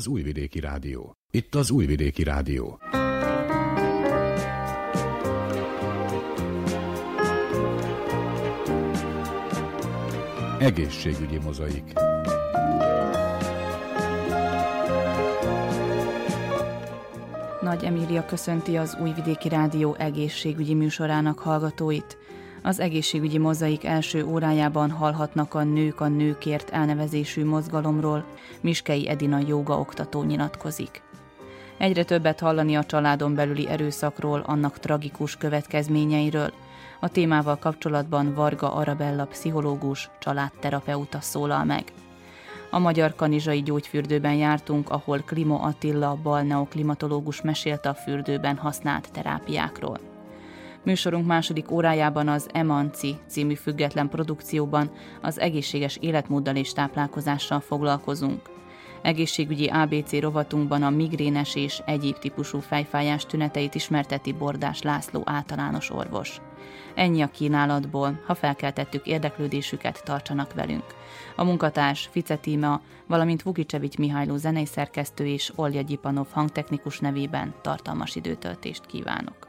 Az Újvidéki Rádió. Itt az Újvidéki Rádió. Egészségügyi mozaik. Nagy Emília köszönti az Újvidéki Rádió egészségügyi műsorának hallgatóit. Az egészségügyi mozaik első órájában hallhatnak a Nők a Nőkért elnevezésű mozgalomról. Miskei Edina joga oktató nyilatkozik. Egyre többet hallani a családon belüli erőszakról, annak tragikus következményeiről. A témával kapcsolatban Varga Arabella pszichológus, családterapeuta szólal meg. A Magyar Kanizsai Gyógyfürdőben jártunk, ahol Klimo Attila, balneoklimatológus mesélte a fürdőben használt terápiákról. Műsorunk második órájában az Emanci című független produkcióban az egészséges életmóddal és táplálkozással foglalkozunk. Egészségügyi ABC rovatunkban a migrénes és egyéb típusú fejfájás tüneteit ismerteti Bordás László általános orvos. Ennyi a kínálatból, ha felkeltettük érdeklődésüket, tartsanak velünk. A munkatárs Fice Tíma, valamint Vukicsevics Mihályló zenei szerkesztő és Olja Gyipanov hangtechnikus nevében tartalmas időtöltést kívánok.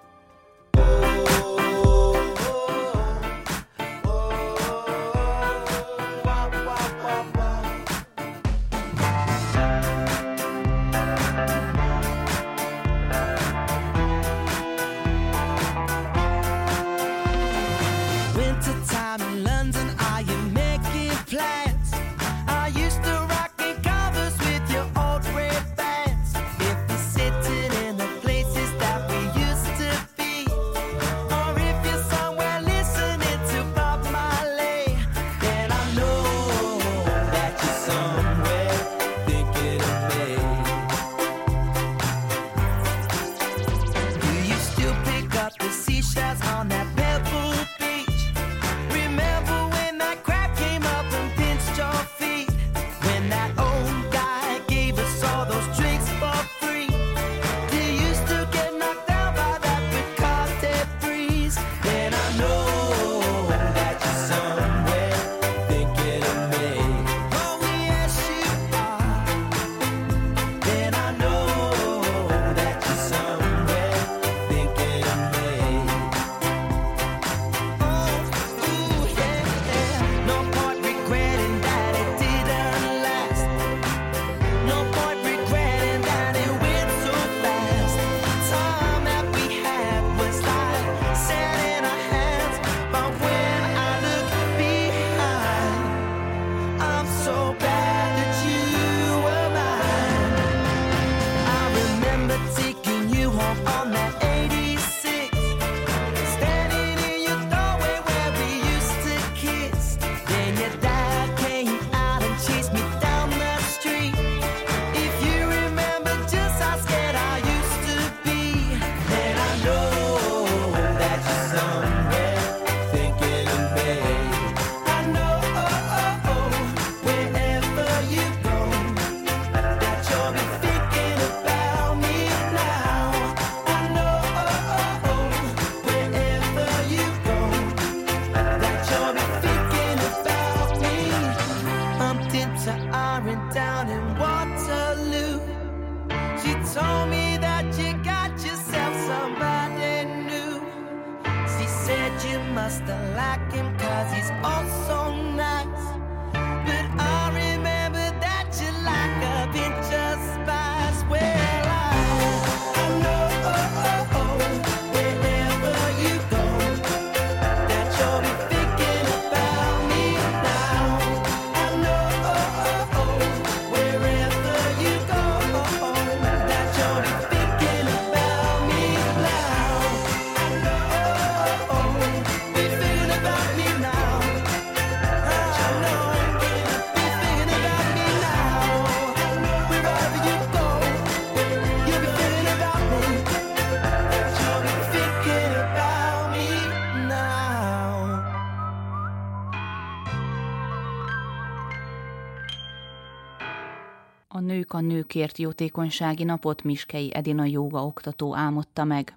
Nőkért jótékonysági napot Miskei Edina Jóga oktató álmodta meg.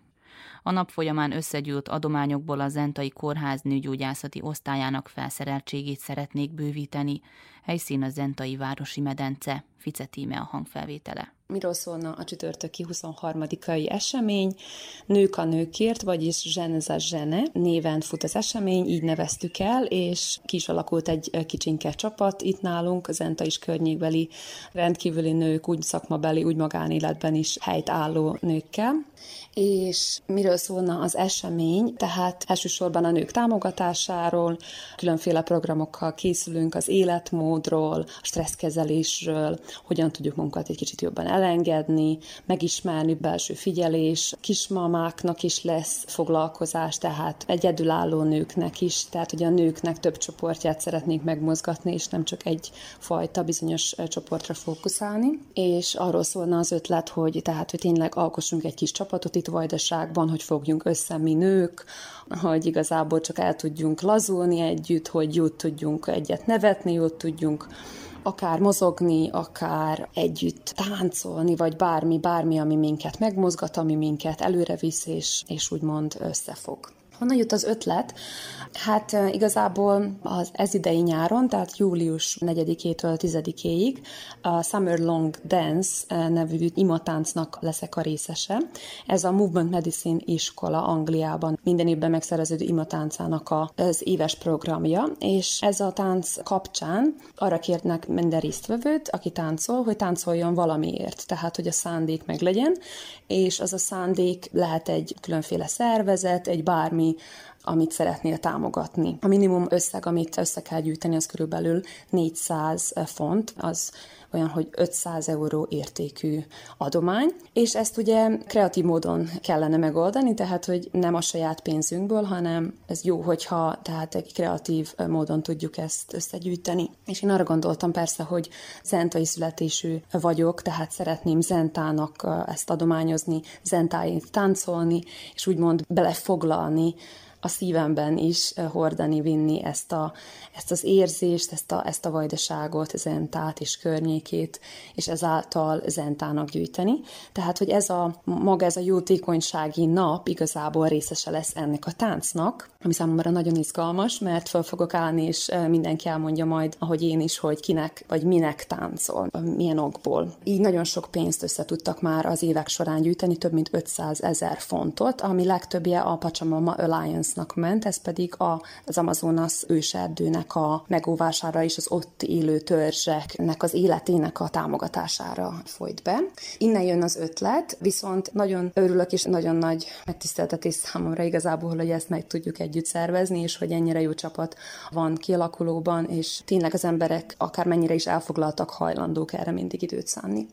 A nap folyamán összegyűlt adományokból a Zentai Kórház nőgyógyászati osztályának felszereltségét szeretnék bővíteni. Helyszín a Zentai Városi Medence, Fice Tíme a hangfelvétele. Miről szólna a csütörtöki 23-ai esemény? Nők a nőkért, vagyis Zseneza Zsene néven fut az esemény, így neveztük el, és ki is alakult egy kicsinke csapat itt nálunk, az Enta is környékbeli rendkívüli nők, úgy szakmabeli, úgy magánéletben is helyt álló nőkkel. És miről szólna az esemény? Tehát elsősorban a nők támogatásáról, különféle programokkal készülünk az életmódról, a stresszkezelésről, hogyan tudjuk magunkat egy kicsit jobban elengedni, megismerni belső figyelés, kismamáknak is lesz foglalkozás, tehát egyedülálló nőknek is, tehát hogy a nőknek több csoportját szeretnénk megmozgatni, és nem csak egy fajta bizonyos csoportra fókuszálni. És arról szólna az ötlet, hogy tehát, hogy tényleg alkossunk egy kis csapatot itt Vajdaságban, hogy fogjunk össze mi nők, hogy igazából csak el tudjunk lazulni együtt, hogy jót tudjunk egyet nevetni, jót tudjunk akár mozogni, akár együtt táncolni, vagy bármi, bármi, ami minket megmozgat, ami minket előre visz, és, és úgymond összefog. Honnan jött az ötlet? Hát igazából az ez idei nyáron, tehát július 4-től 10-éig a Summer Long Dance nevű imatáncnak leszek a részese. Ez a Movement Medicine iskola Angliában minden évben megszerveződő imatáncának az éves programja, és ez a tánc kapcsán arra kérnek minden résztvevőt, aki táncol, hogy táncoljon valamiért, tehát hogy a szándék meg legyen, és az a szándék lehet egy különféle szervezet, egy bármi amit szeretnél támogatni. A minimum összeg, amit össze kell gyűjteni, az körülbelül 400 font, az olyan, hogy 500 euró értékű adomány, és ezt ugye kreatív módon kellene megoldani, tehát hogy nem a saját pénzünkből, hanem ez jó, hogyha tehát egy kreatív módon tudjuk ezt összegyűjteni. És én arra gondoltam persze, hogy zentai születésű vagyok, tehát szeretném zentának ezt adományozni, zentáit táncolni, és úgymond belefoglalni a szívemben is eh, hordani, vinni ezt, a, ezt az érzést, ezt a, ezt a vajdaságot, Zentát és környékét, és ezáltal Zentának gyűjteni. Tehát, hogy ez a maga ez a jótékonysági nap igazából részese lesz ennek a táncnak, ami számomra nagyon izgalmas, mert fel fogok állni, és eh, mindenki elmondja majd, ahogy én is, hogy kinek vagy minek táncol, milyen okból. Így nagyon sok pénzt össze tudtak már az évek során gyűjteni, több mint 500 ezer fontot, ami legtöbbje a Pachamama Alliance Amazonas-nak ment, ez pedig a, az Amazonas őserdőnek a megóvására és az ott élő törzseknek az életének a támogatására folyt be. Innen jön az ötlet, viszont nagyon örülök és nagyon nagy megtiszteltetés számomra igazából, hogy ezt meg tudjuk együtt szervezni, és hogy ennyire jó csapat van kialakulóban, és tényleg az emberek akármennyire is elfoglaltak, hajlandók erre mindig időt szánni.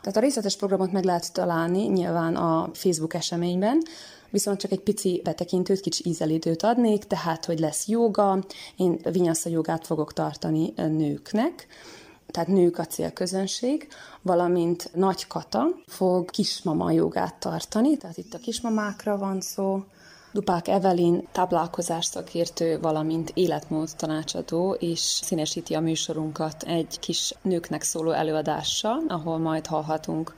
Tehát a részletes programot meg lehet találni nyilván a Facebook eseményben, viszont csak egy pici betekintőt, kicsi ízelítőt adnék, tehát, hogy lesz joga, én vinyasza jogát fogok tartani nőknek, tehát nők a célközönség, valamint Nagy Kata fog kismama jogát tartani, tehát itt a kismamákra van szó, Dupák Evelin táplálkozás szakértő, valamint életmód tanácsadó, és színesíti a műsorunkat egy kis nőknek szóló előadással, ahol majd hallhatunk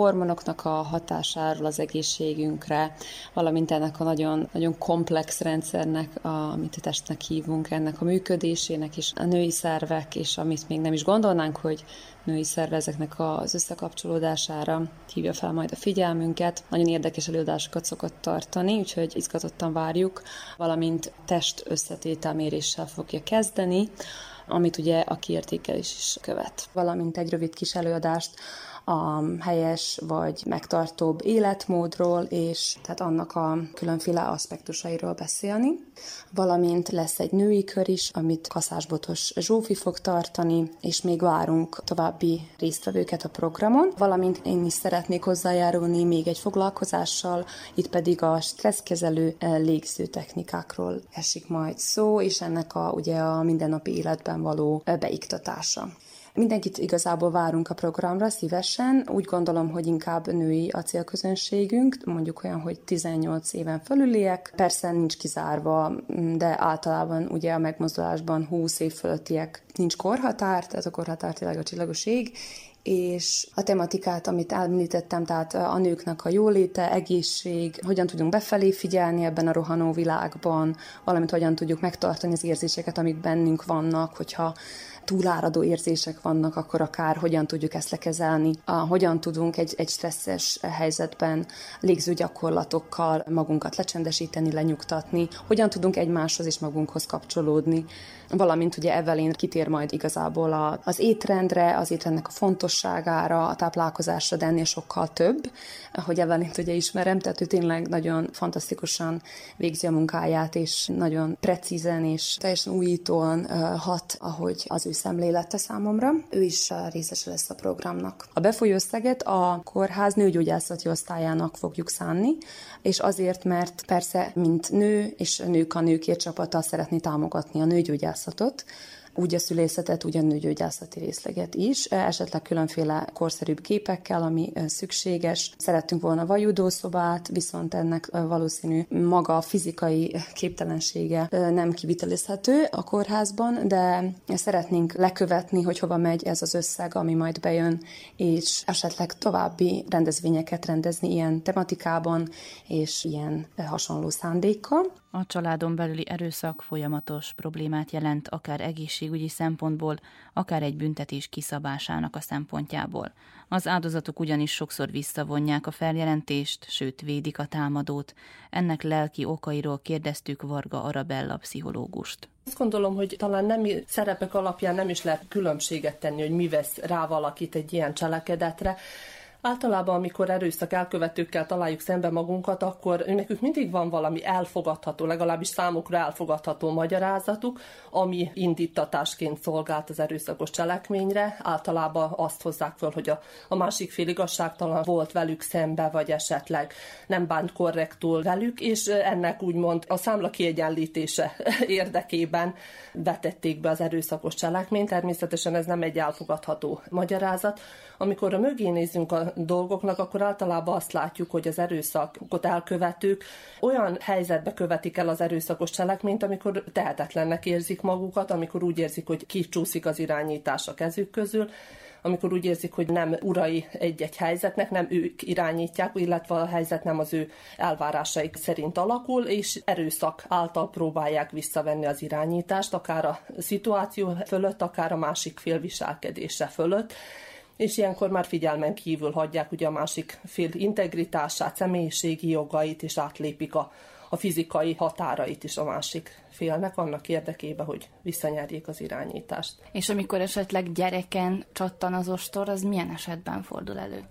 hormonoknak a hatásáról az egészségünkre, valamint ennek a nagyon, nagyon komplex rendszernek, a, amit a testnek hívunk, ennek a működésének is a női szervek, és amit még nem is gondolnánk, hogy női szervezeknek az összekapcsolódására hívja fel majd a figyelmünket. Nagyon érdekes előadásokat szokott tartani, úgyhogy izgatottan várjuk, valamint test összetételméréssel fogja kezdeni, amit ugye a kiértékelés is követ. Valamint egy rövid kis előadást a helyes vagy megtartóbb életmódról, és tehát annak a különféle aspektusairól beszélni. Valamint lesz egy női kör is, amit Kaszásbotos Zsófi fog tartani, és még várunk további résztvevőket a programon. Valamint én is szeretnék hozzájárulni még egy foglalkozással, itt pedig a stresszkezelő eh, légző technikákról esik majd szó, és ennek a, ugye a mindennapi életben való eh, beiktatása. Mindenkit igazából várunk a programra szívesen. Úgy gondolom, hogy inkább női a célközönségünk, mondjuk olyan, hogy 18 éven fölüliek. Persze nincs kizárva, de általában ugye a megmozdulásban 20 év fölöttiek nincs korhatár, tehát a korhatár tényleg a csillagos ég, és a tematikát, amit említettem, tehát a nőknek a jóléte, egészség, hogyan tudunk befelé figyelni ebben a rohanó világban, valamint hogyan tudjuk megtartani az érzéseket, amik bennünk vannak, hogyha túláradó érzések vannak, akkor akár hogyan tudjuk ezt lekezelni, a, hogyan tudunk egy, egy stresszes helyzetben légzőgyakorlatokkal magunkat lecsendesíteni, lenyugtatni, hogyan tudunk egymáshoz és magunkhoz kapcsolódni, valamint ugye Evelyn kitér majd igazából a, az étrendre, az étrendnek a fontosságára, a táplálkozásra, de ennél sokkal több, hogy Evelyn ugye ismerem, tehát ő tényleg nagyon fantasztikusan végzi a munkáját, és nagyon precízen és teljesen újítóan hat, ahogy az ő szemlélete számomra. Ő is részese lesz a programnak. A befolyó összeget a kórház nőgyógyászati osztályának fogjuk szánni, és azért, mert persze, mint nő, és nők a nőkért csapata szeretné támogatni a nőgyógyászatot, úgy a szülészetet, úgy a nőgyógyászati részleget is, esetleg különféle korszerűbb képekkel, ami szükséges. Szerettünk volna vajudószobát, viszont ennek valószínű maga a fizikai képtelensége nem kivitelezhető a kórházban, de szeretnénk lekövetni, hogy hova megy ez az összeg, ami majd bejön, és esetleg további rendezvényeket rendezni ilyen tematikában és ilyen hasonló szándékkal. A családon belüli erőszak folyamatos problémát jelent akár egészségügyi szempontból, akár egy büntetés kiszabásának a szempontjából. Az áldozatok ugyanis sokszor visszavonják a feljelentést, sőt védik a támadót. Ennek lelki okairól kérdeztük Varga Arabella pszichológust. Azt gondolom, hogy talán nem szerepek alapján nem is lehet különbséget tenni, hogy mi vesz rá valakit egy ilyen cselekedetre, Általában, amikor erőszak elkövetőkkel találjuk szembe magunkat, akkor nekük mindig van valami elfogadható, legalábbis számukra elfogadható magyarázatuk, ami indítatásként szolgált az erőszakos cselekményre. Általában azt hozzák föl, hogy a, a másik fél igazságtalan volt velük szembe, vagy esetleg nem bánt korrektul velük, és ennek úgymond a számla kiegyenlítése érdekében vetették be az erőszakos cselekményt. Természetesen ez nem egy elfogadható magyarázat. Amikor a mögé nézzünk a dolgoknak, akkor általában azt látjuk, hogy az erőszakot elkövetők olyan helyzetbe követik el az erőszakos cselekményt, amikor tehetetlennek érzik magukat, amikor úgy érzik, hogy kicsúszik az irányítás a kezük közül, amikor úgy érzik, hogy nem urai egy-egy helyzetnek, nem ők irányítják, illetve a helyzet nem az ő elvárásaik szerint alakul, és erőszak által próbálják visszavenni az irányítást, akár a szituáció fölött, akár a másik fél viselkedése fölött és ilyenkor már figyelmen kívül hagyják ugye a másik fél integritását, személyiségi jogait, és átlépik a, a fizikai határait is a másik félnek annak érdekében, hogy visszanyerjék az irányítást. És amikor esetleg gyereken csattan az ostor, az milyen esetben fordul elő?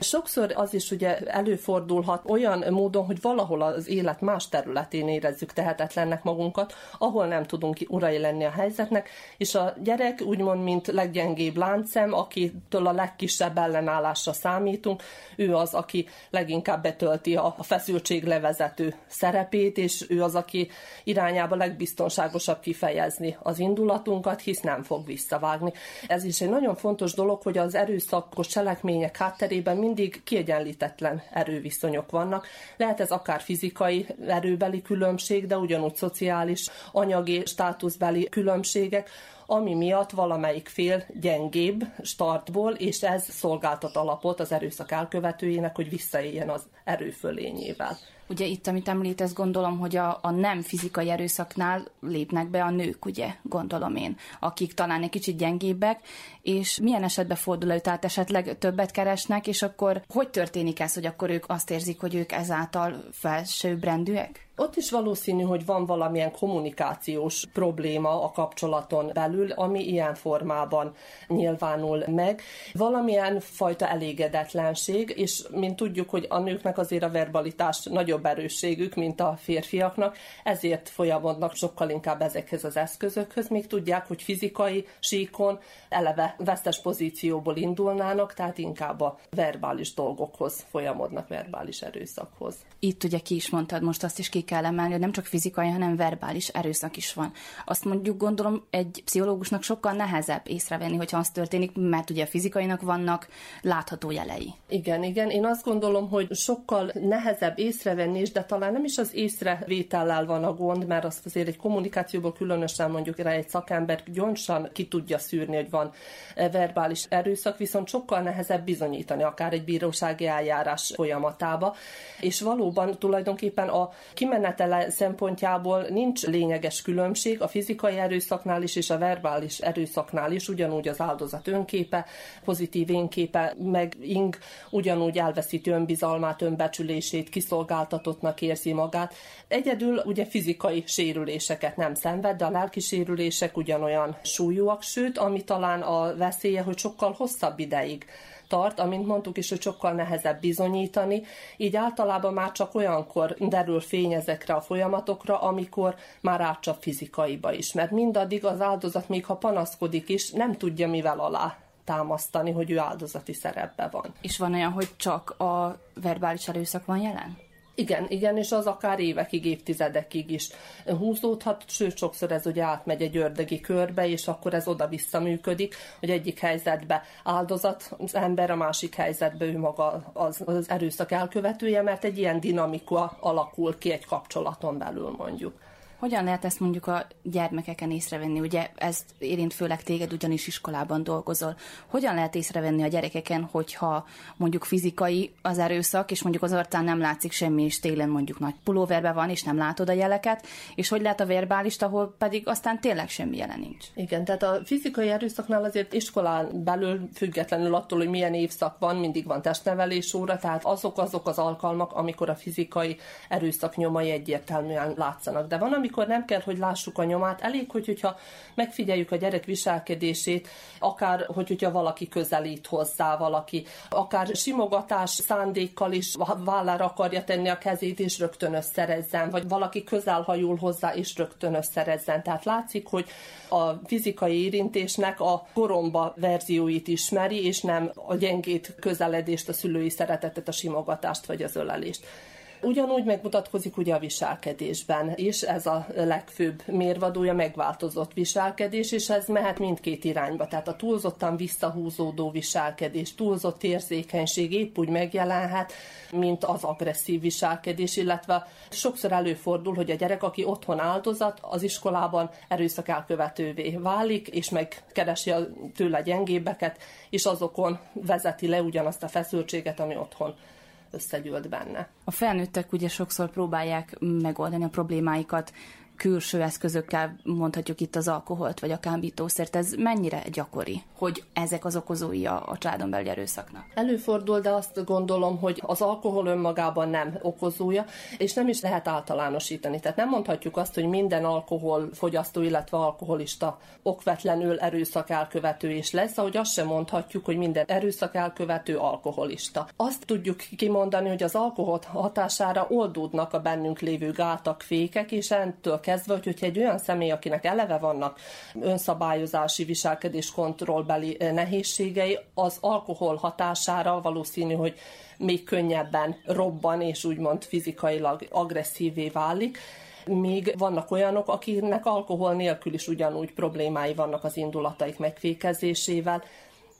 Sokszor az is ugye előfordulhat olyan módon, hogy valahol az élet más területén érezzük tehetetlennek magunkat, ahol nem tudunk urai lenni a helyzetnek, és a gyerek úgymond, mint leggyengébb láncem, akitől a legkisebb ellenállásra számítunk, ő az, aki leginkább betölti a feszültséglevezető szerepét, és ő az, aki irányába leg legbiztonságosabb kifejezni az indulatunkat, hisz nem fog visszavágni. Ez is egy nagyon fontos dolog, hogy az erőszakos cselekmények hátterében mindig kiegyenlítetlen erőviszonyok vannak. Lehet ez akár fizikai erőbeli különbség, de ugyanúgy szociális, anyagi, státuszbeli különbségek, ami miatt valamelyik fél gyengébb startból, és ez szolgáltat alapot az erőszak elkövetőjének, hogy visszaéljen az erőfölényével. Ugye itt, amit említesz, gondolom, hogy a, a nem fizikai erőszaknál lépnek be a nők, ugye, gondolom én, akik talán egy kicsit gyengébbek, és milyen esetben fordul elő, tehát esetleg többet keresnek, és akkor hogy történik ez, hogy akkor ők azt érzik, hogy ők ezáltal felsőbbrendűek? Ott is valószínű, hogy van valamilyen kommunikációs probléma a kapcsolaton belül, ami ilyen formában nyilvánul meg. Valamilyen fajta elégedetlenség, és mint tudjuk, hogy a nőknek azért a verbalitás nagyobb erősségük, mint a férfiaknak, ezért folyamodnak sokkal inkább ezekhez az eszközökhöz, még tudják, hogy fizikai síkon eleve vesztes pozícióból indulnának, tehát inkább a verbális dolgokhoz folyamodnak, verbális erőszakhoz. Itt ugye ki is mondtad, most azt is ki kell emelni, hogy nem csak fizikai, hanem verbális erőszak is van. Azt mondjuk gondolom egy pszichológusnak sokkal nehezebb észrevenni, hogyha az történik, mert ugye a fizikainak vannak látható jelei. Igen, igen. Én azt gondolom, hogy sokkal nehezebb észrevenni is, de talán nem is az észrevétellel van a gond, mert azt azért egy kommunikációból különösen mondjuk rá egy szakember gyorsan ki tudja szűrni, hogy van verbális erőszak, viszont sokkal nehezebb bizonyítani, akár egy bírósági eljárás folyamatába. És valóban tulajdonképpen a kimenetele szempontjából nincs lényeges különbség a fizikai erőszaknál is és a verbális erőszaknál is, ugyanúgy az áldozat önképe, pozitív énképe, meg ing ugyanúgy elveszíti önbizalmát, önbecsülését, kiszolgáltatottnak érzi magát. Egyedül ugye fizikai sérüléseket nem szenved, de a lelki sérülések ugyanolyan súlyúak, sőt, ami talán a veszélye, hogy sokkal hosszabb ideig tart, amint mondtuk is, hogy sokkal nehezebb bizonyítani, így általában már csak olyankor derül fény ezekre a folyamatokra, amikor már átcsap fizikaiba is, mert mindaddig az áldozat, még ha panaszkodik is, nem tudja mivel alá támasztani, hogy ő áldozati szerepben van. És van olyan, hogy csak a verbális erőszak van jelen? Igen, igen, és az akár évekig, évtizedekig is húzódhat, sőt, sokszor ez ugye átmegy egy ördögi körbe, és akkor ez oda-vissza működik, hogy egyik helyzetbe áldozat az ember, a másik helyzetbe ő maga az, az erőszak elkövetője, mert egy ilyen dinamika alakul ki egy kapcsolaton belül mondjuk. Hogyan lehet ezt mondjuk a gyermekeken észrevenni? Ugye ez érint főleg téged, ugyanis iskolában dolgozol. Hogyan lehet észrevenni a gyerekeken, hogyha mondjuk fizikai az erőszak, és mondjuk az arcán nem látszik semmi, és télen mondjuk nagy pulóverbe van, és nem látod a jeleket, és hogy lehet a verbálist, ahol pedig aztán tényleg semmi jelen nincs? Igen, tehát a fizikai erőszaknál azért iskolán belül függetlenül attól, hogy milyen évszak van, mindig van testnevelés óra, tehát azok azok az alkalmak, amikor a fizikai erőszak nyomai egyértelműen látszanak. De van, amikor nem kell, hogy lássuk a nyomát, elég, hogy, hogyha megfigyeljük a gyerek viselkedését, akár, hogy, hogyha valaki közelít hozzá, valaki, akár simogatás szándékkal is vállára akarja tenni a kezét, és rögtön összerezzen, vagy valaki közel hajul hozzá, és rögtön összerezzen. Tehát látszik, hogy a fizikai érintésnek a koromba verzióit ismeri, és nem a gyengét közeledést, a szülői szeretetet, a simogatást vagy az ölelést. Ugyanúgy megmutatkozik ugye a viselkedésben is, ez a legfőbb mérvadója megváltozott viselkedés, és ez mehet mindkét irányba. Tehát a túlzottan visszahúzódó viselkedés, túlzott érzékenység épp úgy megjelenhet, mint az agresszív viselkedés, illetve sokszor előfordul, hogy a gyerek, aki otthon áldozat, az iskolában erőszak elkövetővé válik, és megkeresi a tőle gyengébbeket, és azokon vezeti le ugyanazt a feszültséget, ami otthon összegyűlt benne. A felnőttek ugye sokszor próbálják megoldani a problémáikat külső eszközökkel, mondhatjuk itt az alkoholt vagy a kábítószert, ez mennyire gyakori, hogy ezek az okozói a, a családon belüli erőszaknak? Előfordul, de azt gondolom, hogy az alkohol önmagában nem okozója, és nem is lehet általánosítani. Tehát nem mondhatjuk azt, hogy minden alkoholfogyasztó, illetve alkoholista okvetlenül erőszak elkövető is lesz, ahogy azt sem mondhatjuk, hogy minden erőszak elkövető alkoholista. Azt tudjuk kimondani, hogy az alkohol hatására oldódnak a bennünk lévő gátak, fékek, és ettől kezdve, hogy, hogyha egy olyan személy, akinek eleve vannak önszabályozási, viselkedés kontrollbeli eh, nehézségei, az alkohol hatására valószínű, hogy még könnyebben robban és úgymond fizikailag agresszívé válik. Még vannak olyanok, akiknek alkohol nélkül is ugyanúgy problémái vannak az indulataik megfékezésével,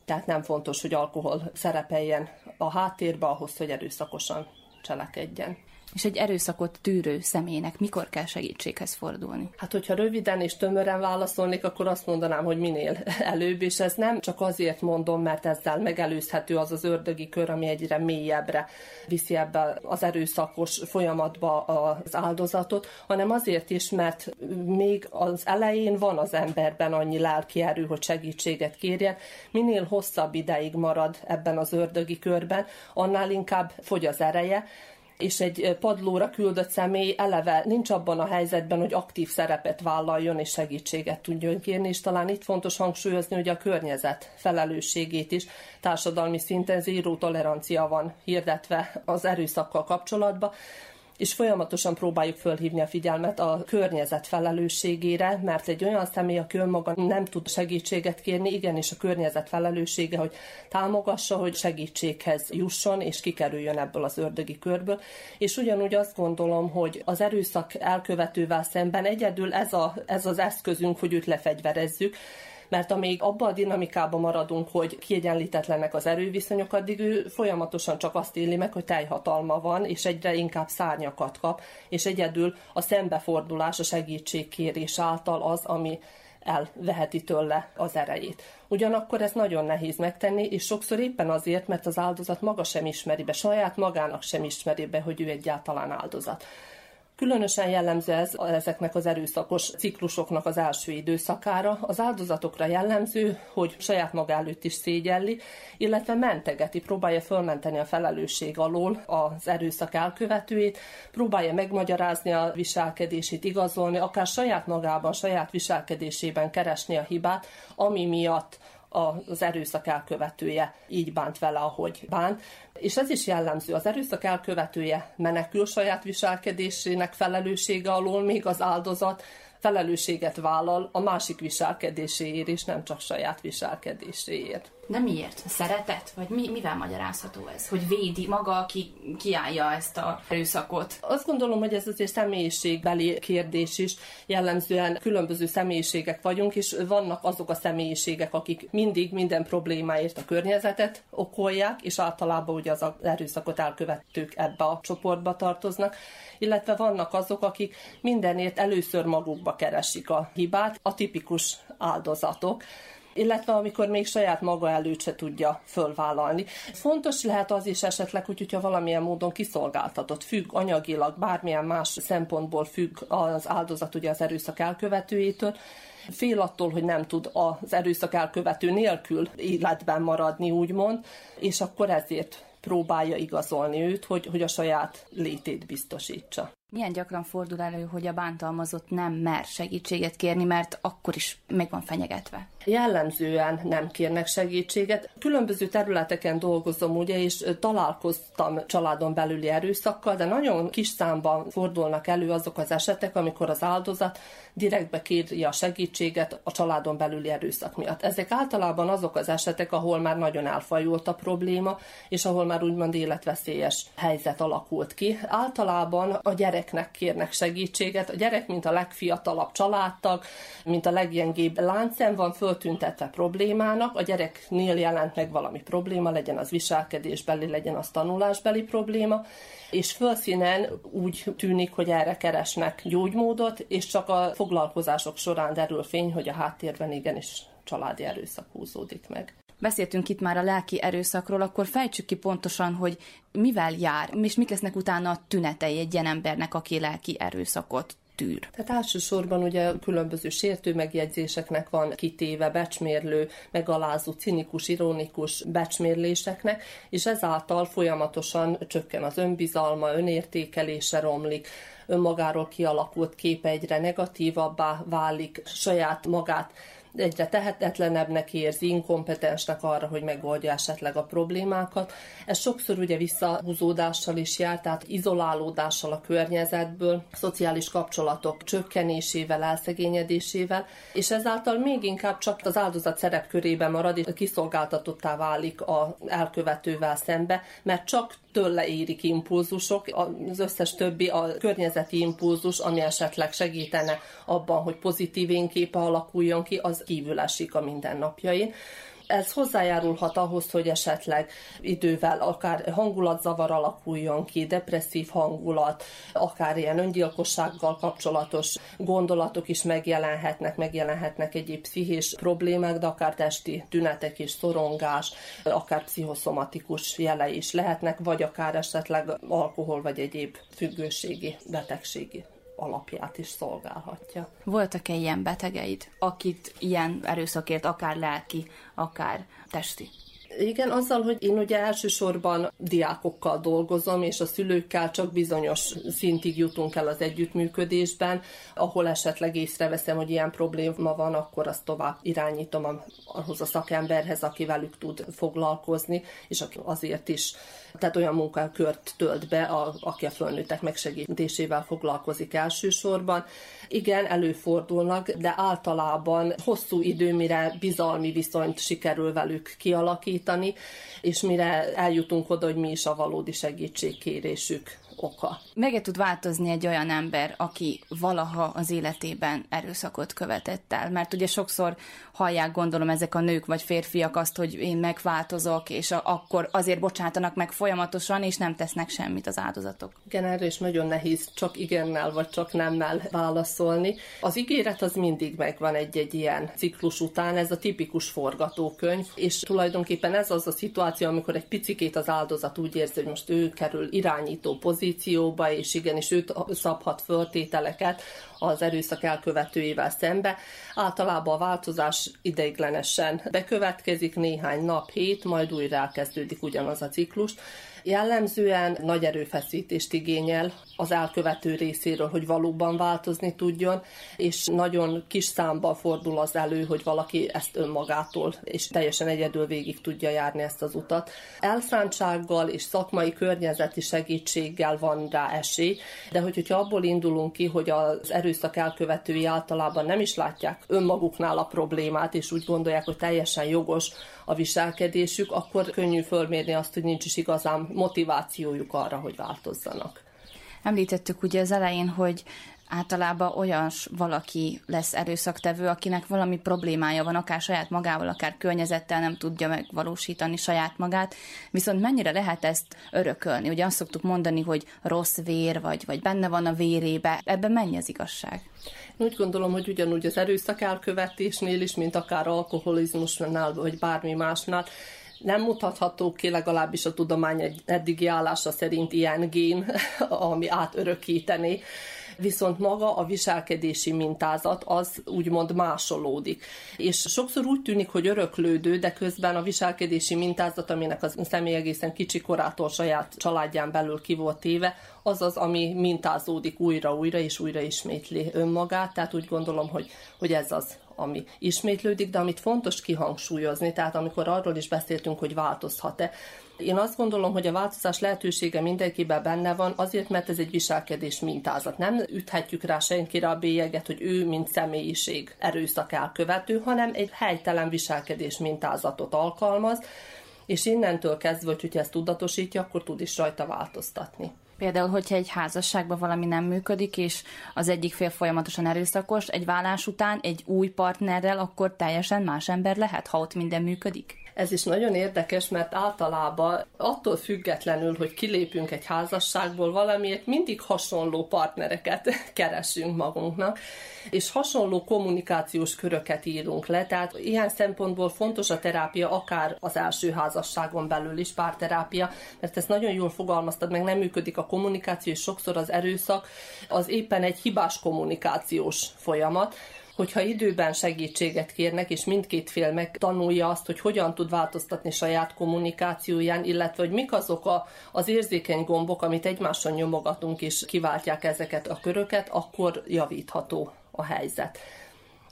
tehát nem fontos, hogy alkohol szerepeljen a háttérbe ahhoz, hogy erőszakosan cselekedjen. És egy erőszakot tűrő személynek mikor kell segítséghez fordulni? Hát, hogyha röviden és tömören válaszolnék, akkor azt mondanám, hogy minél előbb, és ez nem csak azért mondom, mert ezzel megelőzhető az az ördögi kör, ami egyre mélyebbre viszi ebbe az erőszakos folyamatba az áldozatot, hanem azért is, mert még az elején van az emberben annyi lelki erő, hogy segítséget kérjen. Minél hosszabb ideig marad ebben az ördögi körben, annál inkább fogy az ereje, és egy padlóra küldött személy eleve nincs abban a helyzetben, hogy aktív szerepet vállaljon és segítséget tudjon kérni, és talán itt fontos hangsúlyozni, hogy a környezet felelősségét is társadalmi szinten zéró tolerancia van hirdetve az erőszakkal kapcsolatban, és folyamatosan próbáljuk fölhívni a figyelmet a környezet felelősségére, mert egy olyan személy, aki önmaga nem tud segítséget kérni, igenis a környezet felelőssége, hogy támogassa, hogy segítséghez jusson, és kikerüljön ebből az ördögi körből. És ugyanúgy azt gondolom, hogy az erőszak elkövetővel szemben egyedül ez, a, ez az eszközünk, hogy őt lefegyverezzük, mert amíg abban a dinamikában maradunk, hogy kiegyenlítetlenek az erőviszonyok, addig ő folyamatosan csak azt éli meg, hogy teljhatalma van, és egyre inkább szárnyakat kap, és egyedül a szembefordulás, a segítségkérés által az, ami elveheti tőle az erejét. Ugyanakkor ez nagyon nehéz megtenni, és sokszor éppen azért, mert az áldozat maga sem ismeri be, saját magának sem ismeri be, hogy ő egyáltalán áldozat Különösen jellemző ez ezeknek az erőszakos ciklusoknak az első időszakára. Az áldozatokra jellemző, hogy saját maga előtt is szégyelli, illetve mentegeti, próbálja fölmenteni a felelősség alól az erőszak elkövetőjét, próbálja megmagyarázni a viselkedését, igazolni, akár saját magában, saját viselkedésében keresni a hibát, ami miatt az erőszak elkövetője így bánt vele, ahogy bánt. És ez is jellemző, az erőszak elkövetője menekül saját viselkedésének felelőssége alól, még az áldozat felelősséget vállal a másik viselkedéséért, és nem csak saját viselkedéséért. De miért? Szeretet? Vagy mi, mivel magyarázható ez? Hogy védi maga, aki kiállja ezt a erőszakot? Azt gondolom, hogy ez azért személyiségbeli kérdés is. Jellemzően különböző személyiségek vagyunk, és vannak azok a személyiségek, akik mindig minden problémáért a környezetet okolják, és általában ugye az erőszakot elkövetők ebbe a csoportba tartoznak, illetve vannak azok, akik mindenért először magukba keresik a hibát, a tipikus áldozatok illetve amikor még saját maga előtt se tudja fölvállalni. Fontos lehet az is esetleg, hogy hogyha valamilyen módon kiszolgáltatott, függ anyagilag, bármilyen más szempontból függ az áldozat ugye az erőszak elkövetőjétől, fél attól, hogy nem tud az erőszak elkövető nélkül életben maradni, úgymond, és akkor ezért próbálja igazolni őt, hogy, hogy a saját létét biztosítsa. Milyen gyakran fordul elő, hogy a bántalmazott nem mer segítséget kérni, mert akkor is meg van fenyegetve? Jellemzően nem kérnek segítséget. Különböző területeken dolgozom, ugye, és találkoztam családon belüli erőszakkal, de nagyon kis számban fordulnak elő azok az esetek, amikor az áldozat direktbe kéri a segítséget a családon belüli erőszak miatt. Ezek általában azok az esetek, ahol már nagyon elfajult a probléma, és ahol már úgymond életveszélyes helyzet alakult ki. Általában a gyereknek kérnek segítséget. A gyerek, mint a legfiatalabb családtag, mint a leggyengébb láncem van föltüntetve problémának. A gyereknél jelent meg valami probléma, legyen az viselkedésbeli, legyen az tanulásbeli probléma, és fölszínen úgy tűnik, hogy erre keresnek gyógymódot, és csak a foglalkozások során derül fény, hogy a háttérben igenis családi erőszak húzódik meg. Beszéltünk itt már a lelki erőszakról, akkor fejtsük ki pontosan, hogy mivel jár, és mik lesznek utána a tünetei egy ilyen embernek, aki lelki erőszakot tűr. Tehát elsősorban ugye különböző sértő megjegyzéseknek van kitéve, becsmérlő, megalázó, cinikus, ironikus becsmérléseknek, és ezáltal folyamatosan csökken az önbizalma, önértékelése romlik, önmagáról kialakult kép egyre negatívabbá válik, saját magát egyre tehetetlenebbnek érzi, inkompetensnek arra, hogy megoldja esetleg a problémákat. Ez sokszor ugye visszahúzódással is jár, tehát izolálódással a környezetből, szociális kapcsolatok csökkenésével, elszegényedésével, és ezáltal még inkább csak az áldozat szerepkörében marad, és kiszolgáltatottá válik az elkövetővel szembe, mert csak tőle érik impulzusok, az összes többi a környezeti impulzus, ami esetleg segítene abban, hogy pozitív énképe alakuljon ki, az kívül esik a mindennapjain ez hozzájárulhat ahhoz, hogy esetleg idővel akár hangulatzavar alakuljon ki, depresszív hangulat, akár ilyen öngyilkossággal kapcsolatos gondolatok is megjelenhetnek, megjelenhetnek egyéb pszichés problémák, de akár testi tünetek is, szorongás, akár pszichoszomatikus jele is lehetnek, vagy akár esetleg alkohol vagy egyéb függőségi, betegségi alapját is szolgálhatja. Voltak-e ilyen betegeid, akit ilyen erőszakért, akár lelki, akár testi? Igen, azzal, hogy én ugye elsősorban diákokkal dolgozom, és a szülőkkel csak bizonyos szintig jutunk el az együttműködésben, ahol esetleg észreveszem, hogy ilyen probléma van, akkor azt tovább irányítom ahhoz a szakemberhez, aki velük tud foglalkozni, és aki azért is tehát olyan munkakört tölt be, a, aki a fölnőttek megsegítésével foglalkozik elsősorban. Igen, előfordulnak, de általában hosszú idő, mire bizalmi viszonyt sikerül velük kialakítani, és mire eljutunk oda, hogy mi is a valódi segítségkérésük oka. Meg tud változni egy olyan ember, aki valaha az életében erőszakot követett el? Mert ugye sokszor hallják, gondolom, ezek a nők vagy férfiak azt, hogy én megváltozok, és a, akkor azért bocsátanak meg folyamatosan, és nem tesznek semmit az áldozatok. Igen, erre is nagyon nehéz csak igennel vagy csak nemmel válaszolni. Az ígéret az mindig megvan egy-egy ilyen ciklus után, ez a tipikus forgatókönyv, és tulajdonképpen ez az a szituáció, amikor egy picikét az áldozat úgy érzi, hogy most ő kerül irányító pozícióba, és igenis őt szabhat föltételeket az erőszak elkövetőivel szembe. Általában a változás ideiglenesen bekövetkezik néhány nap, hét, majd újra elkezdődik ugyanaz a ciklus. Jellemzően nagy erőfeszítést igényel az elkövető részéről, hogy valóban változni tudjon, és nagyon kis számban fordul az elő, hogy valaki ezt önmagától és teljesen egyedül végig tudja járni ezt az utat. Elszántsággal és szakmai környezeti segítséggel van rá esély, de hogyha abból indulunk ki, hogy az erőszak elkövetői általában nem is látják önmaguknál a problémát, és úgy gondolják, hogy teljesen jogos a viselkedésük, akkor könnyű fölmérni azt, hogy nincs is igazán motivációjuk arra, hogy változzanak. Említettük ugye az elején, hogy általában olyas valaki lesz erőszaktevő, akinek valami problémája van, akár saját magával, akár környezettel nem tudja megvalósítani saját magát. Viszont mennyire lehet ezt örökölni? Ugye azt szoktuk mondani, hogy rossz vér, vagy, vagy benne van a vérébe. Ebben mennyi az igazság? Úgy gondolom, hogy ugyanúgy az erőszak elkövetésnél is, mint akár alkoholizmusnál, vagy bármi másnál, nem mutatható ki legalábbis a tudomány eddigi állása szerint ilyen gén, ami átörökíteni. Viszont maga a viselkedési mintázat az úgymond másolódik. És sokszor úgy tűnik, hogy öröklődő, de közben a viselkedési mintázat, aminek az személy egészen kicsi korától saját családján belül ki volt téve, az az, ami mintázódik újra-újra és újra ismétli önmagát, tehát úgy gondolom, hogy, hogy ez az, ami ismétlődik, de amit fontos kihangsúlyozni, tehát amikor arról is beszéltünk, hogy változhat-e, én azt gondolom, hogy a változás lehetősége mindenkiben benne van, azért, mert ez egy viselkedés mintázat. Nem üthetjük rá senkire a bélyeget, hogy ő, mint személyiség erőszak elkövető, hanem egy helytelen viselkedés mintázatot alkalmaz, és innentől kezdve, hogy ezt tudatosítja, akkor tud is rajta változtatni. Például, hogyha egy házasságban valami nem működik, és az egyik fél folyamatosan erőszakos, egy vállás után egy új partnerrel, akkor teljesen más ember lehet, ha ott minden működik? Ez is nagyon érdekes, mert általában attól függetlenül, hogy kilépünk egy házasságból valamiért, mindig hasonló partnereket keresünk magunknak, és hasonló kommunikációs köröket írunk le, tehát ilyen szempontból fontos a terápia, akár az első házasságon belül is párterápia, mert ezt nagyon jól fogalmaztad, meg nem működik a kommunikáció, és sokszor az erőszak az éppen egy hibás kommunikációs folyamat, hogyha időben segítséget kérnek, és mindkét fél megtanulja azt, hogy hogyan tud változtatni saját kommunikációján, illetve hogy mik azok a, az érzékeny gombok, amit egymáson nyomogatunk, és kiváltják ezeket a köröket, akkor javítható a helyzet.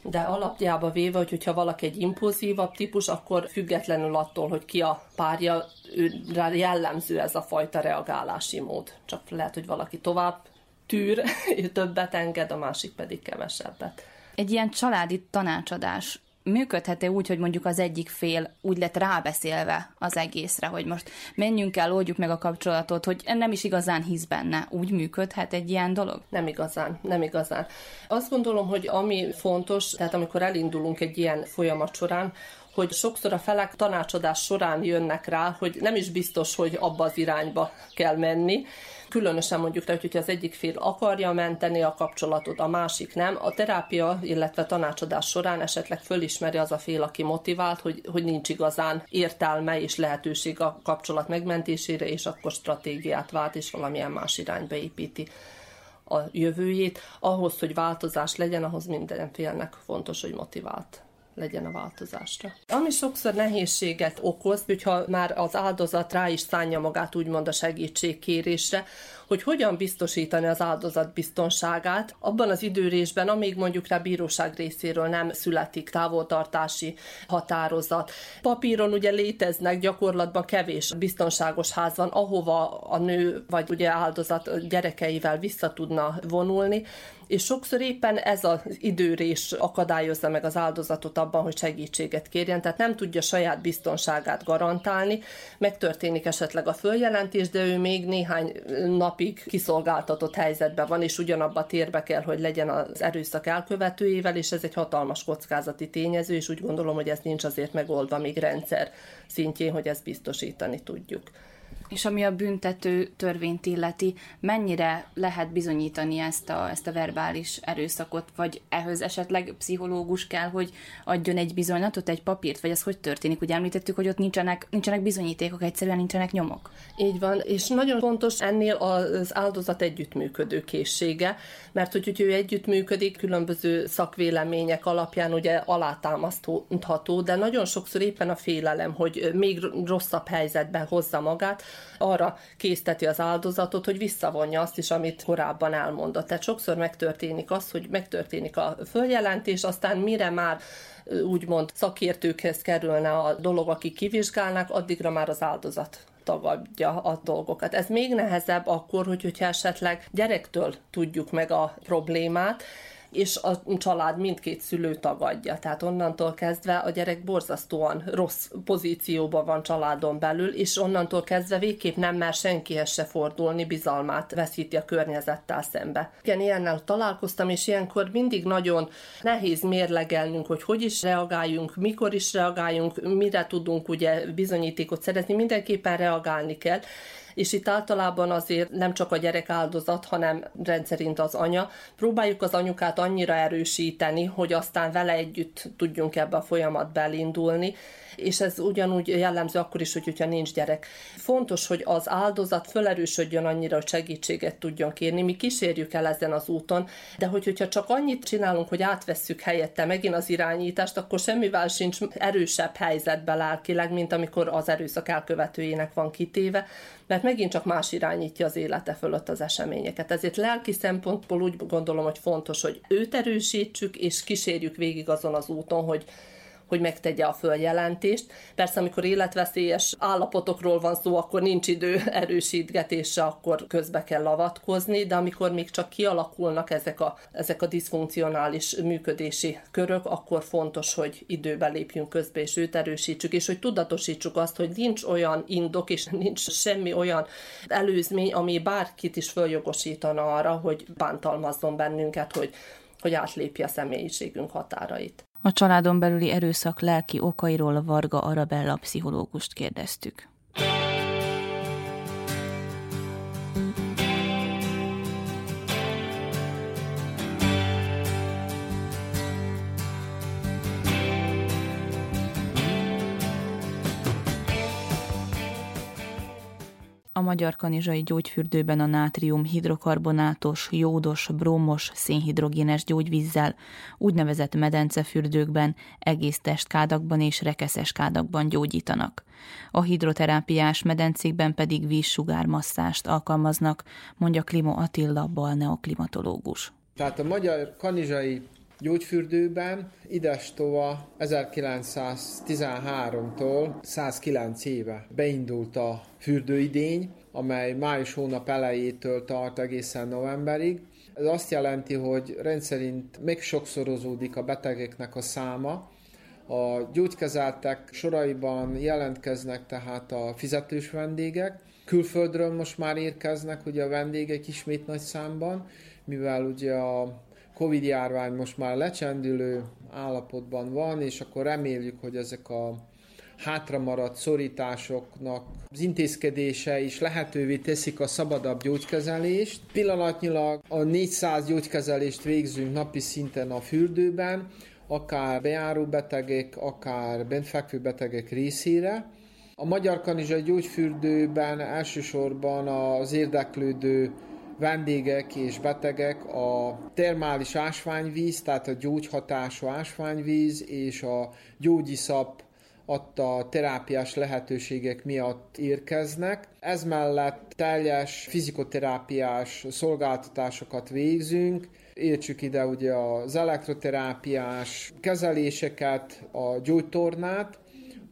De alapjába véve, hogy hogyha valaki egy impulzívabb típus, akkor függetlenül attól, hogy ki a párja, őre jellemző ez a fajta reagálási mód. Csak lehet, hogy valaki tovább tűr, többet enged, a másik pedig kevesebbet egy ilyen családi tanácsadás működhet-e úgy, hogy mondjuk az egyik fél úgy lett rábeszélve az egészre, hogy most menjünk el, oldjuk meg a kapcsolatot, hogy nem is igazán hisz benne. Úgy működhet egy ilyen dolog? Nem igazán, nem igazán. Azt gondolom, hogy ami fontos, tehát amikor elindulunk egy ilyen folyamat során, hogy sokszor a felek tanácsadás során jönnek rá, hogy nem is biztos, hogy abba az irányba kell menni, Különösen mondjuk, tehát, hogyha az egyik fél akarja menteni a kapcsolatot, a másik nem. A terápia, illetve tanácsadás során esetleg fölismeri az a fél, aki motivált, hogy, hogy nincs igazán értelme és lehetőség a kapcsolat megmentésére, és akkor stratégiát vált, és valamilyen más irányba építi a jövőjét. Ahhoz, hogy változás legyen, ahhoz minden félnek fontos, hogy motivált legyen a változásra. Ami sokszor nehézséget okoz, hogyha már az áldozat rá is szánja magát úgymond a segítségkérésre, hogy hogyan biztosítani az áldozat biztonságát abban az időrésben, amíg mondjuk rá bíróság részéről nem születik távoltartási határozat. Papíron ugye léteznek, gyakorlatban kevés biztonságos ház van, ahova a nő vagy ugye áldozat gyerekeivel vissza tudna vonulni, és sokszor éppen ez az időrés akadályozza meg az áldozatot abban, hogy segítséget kérjen, tehát nem tudja saját biztonságát garantálni, megtörténik esetleg a följelentés, de ő még néhány napig kiszolgáltatott helyzetben van, és ugyanabba térbe kell, hogy legyen az erőszak elkövetőjével, és ez egy hatalmas kockázati tényező, és úgy gondolom, hogy ez nincs azért megoldva még rendszer szintjén, hogy ezt biztosítani tudjuk. És ami a büntető törvényt illeti, mennyire lehet bizonyítani ezt a, ezt a verbális erőszakot, vagy ehhez esetleg pszichológus kell, hogy adjon egy bizonylatot, egy papírt, vagy ez hogy történik? Ugye említettük, hogy ott nincsenek, nincsenek bizonyítékok, egyszerűen nincsenek nyomok. Így van, és nagyon fontos ennél az áldozat együttműködő készsége, mert hogy, hogy ő együttműködik, különböző szakvélemények alapján ugye alátámasztható, de nagyon sokszor éppen a félelem, hogy még rosszabb helyzetben hozza magát, arra készteti az áldozatot, hogy visszavonja azt is, amit korábban elmondott. Tehát sokszor megtörténik az, hogy megtörténik a följelentés, aztán mire már úgymond szakértőkhez kerülne a dolog, akik kivizsgálnak, addigra már az áldozat tagadja a dolgokat. Ez még nehezebb akkor, hogy, hogyha esetleg gyerektől tudjuk meg a problémát, és a család mindkét szülő tagadja. Tehát onnantól kezdve a gyerek borzasztóan rossz pozícióban van családon belül, és onnantól kezdve végképp nem mer senkihez se fordulni, bizalmát veszíti a környezettel szembe. Igen, ilyennel találkoztam, és ilyenkor mindig nagyon nehéz mérlegelnünk, hogy hogy is reagáljunk, mikor is reagáljunk, mire tudunk ugye bizonyítékot szerezni, mindenképpen reagálni kell, és itt általában azért nem csak a gyerek áldozat, hanem rendszerint az anya. Próbáljuk az anyukát annyira erősíteni, hogy aztán vele együtt tudjunk ebbe a folyamat belindulni, és ez ugyanúgy jellemző akkor is, hogy, hogyha nincs gyerek. Fontos, hogy az áldozat felerősödjön annyira, hogy segítséget tudjon kérni. Mi kísérjük el ezen az úton, de hogy, hogyha csak annyit csinálunk, hogy átvesszük helyette megint az irányítást, akkor semmivel sincs erősebb helyzetbe lelkileg, mint amikor az erőszak elkövetőjének van kitéve, mert megint csak más irányítja az élete fölött az eseményeket. Ezért lelki szempontból úgy gondolom, hogy fontos, hogy őt erősítsük, és kísérjük végig azon az úton, hogy hogy megtegye a följelentést. Persze, amikor életveszélyes állapotokról van szó, akkor nincs idő erősítgetésre, akkor közbe kell avatkozni, de amikor még csak kialakulnak ezek a, ezek a diszfunkcionális működési körök, akkor fontos, hogy időbe lépjünk közbe, és őt erősítsük, és hogy tudatosítsuk azt, hogy nincs olyan indok, és nincs semmi olyan előzmény, ami bárkit is följogosítana arra, hogy bántalmazzon bennünket, hogy hogy átlépje a személyiségünk határait. A családon belüli erőszak lelki okairól Varga Arabella pszichológust kérdeztük. Magyar Kanizsai Gyógyfürdőben a nátrium hidrokarbonátos, jódos, brómos, szénhidrogénes gyógyvízzel, úgynevezett medencefürdőkben, egész testkádakban és rekeszes kádakban gyógyítanak. A hidroterápiás medencékben pedig vízsugármasszást alkalmaznak, mondja Klimo Attila, balneoklimatológus. Tehát a Magyar Kanizsai gyógyfürdőben idestova 1913-tól 109 éve beindult a fürdőidény, amely május hónap elejétől tart egészen novemberig. Ez azt jelenti, hogy rendszerint még sokszorozódik a betegeknek a száma, a gyógykezeltek soraiban jelentkeznek tehát a fizetős vendégek, külföldről most már érkeznek ugye a vendégek ismét nagy számban, mivel ugye a Covid járvány most már lecsendülő állapotban van, és akkor reméljük, hogy ezek a hátramaradt szorításoknak az intézkedése is lehetővé teszik a szabadabb gyógykezelést. Pillanatnyilag a 400 gyógykezelést végzünk napi szinten a fürdőben, akár bejáró betegek, akár bentfekvő betegek részére. A Magyar Kanizsai Gyógyfürdőben elsősorban az érdeklődő vendégek és betegek a termális ásványvíz, tehát a gyógyhatású ásványvíz és a gyógyiszap adta terápiás lehetőségek miatt érkeznek. Ez mellett teljes fizikoterápiás szolgáltatásosokat végzünk, értsük ide ugye az elektroterápiás kezeléseket, a gyógytornát,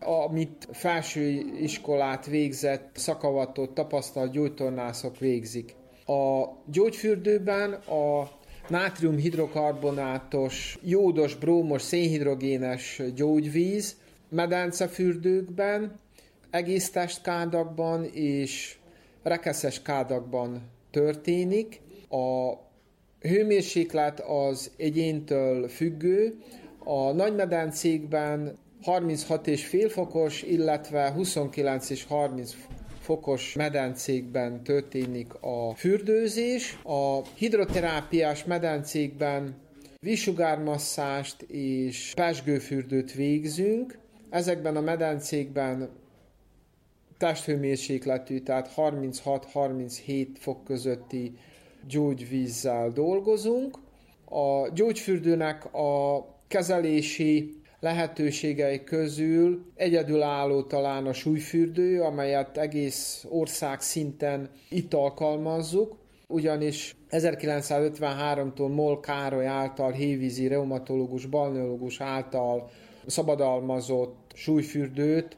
amit felső iskolát végzett, szakavatott, tapasztalt gyógytornászok végzik. A gyógyfürdőben a nátriumhidrokarbonátos, jódos, brómos, szénhidrogénes gyógyvíz, medencefürdőkben, egész testkádakban és rekeszes kádakban történik. A hőmérséklet az egyéntől függő, a nagymedencékben 36 és fél fokos, illetve 29 és 30 fokos medencékben történik a fürdőzés, a hidroterápiás medencékben vízsugármasszást és pesgőfürdőt végzünk. Ezekben a medencékben testhőmérsékletű, tehát 36-37 fok közötti gyógyvízzel dolgozunk. A gyógyfürdőnek a kezelési lehetőségei közül egyedülálló talán a súlyfürdő, amelyet egész ország szinten itt alkalmazzuk, ugyanis 1953-tól Mol Károly által hévízi reumatológus, balneológus által szabadalmazott súlyfürdőt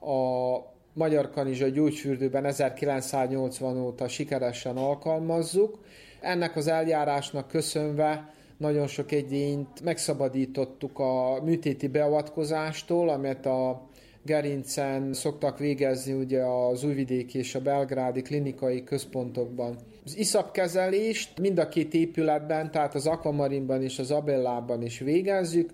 a Magyar Kanizsa gyógyfürdőben 1980 óta sikeresen alkalmazzuk. Ennek az eljárásnak köszönve nagyon sok egyént megszabadítottuk a műtéti beavatkozástól, amit a gerincen szoktak végezni ugye az újvidéki és a belgrádi klinikai központokban. Az iszapkezelést mind a két épületben, tehát az Aquamarinban és az Abellában is végezzük.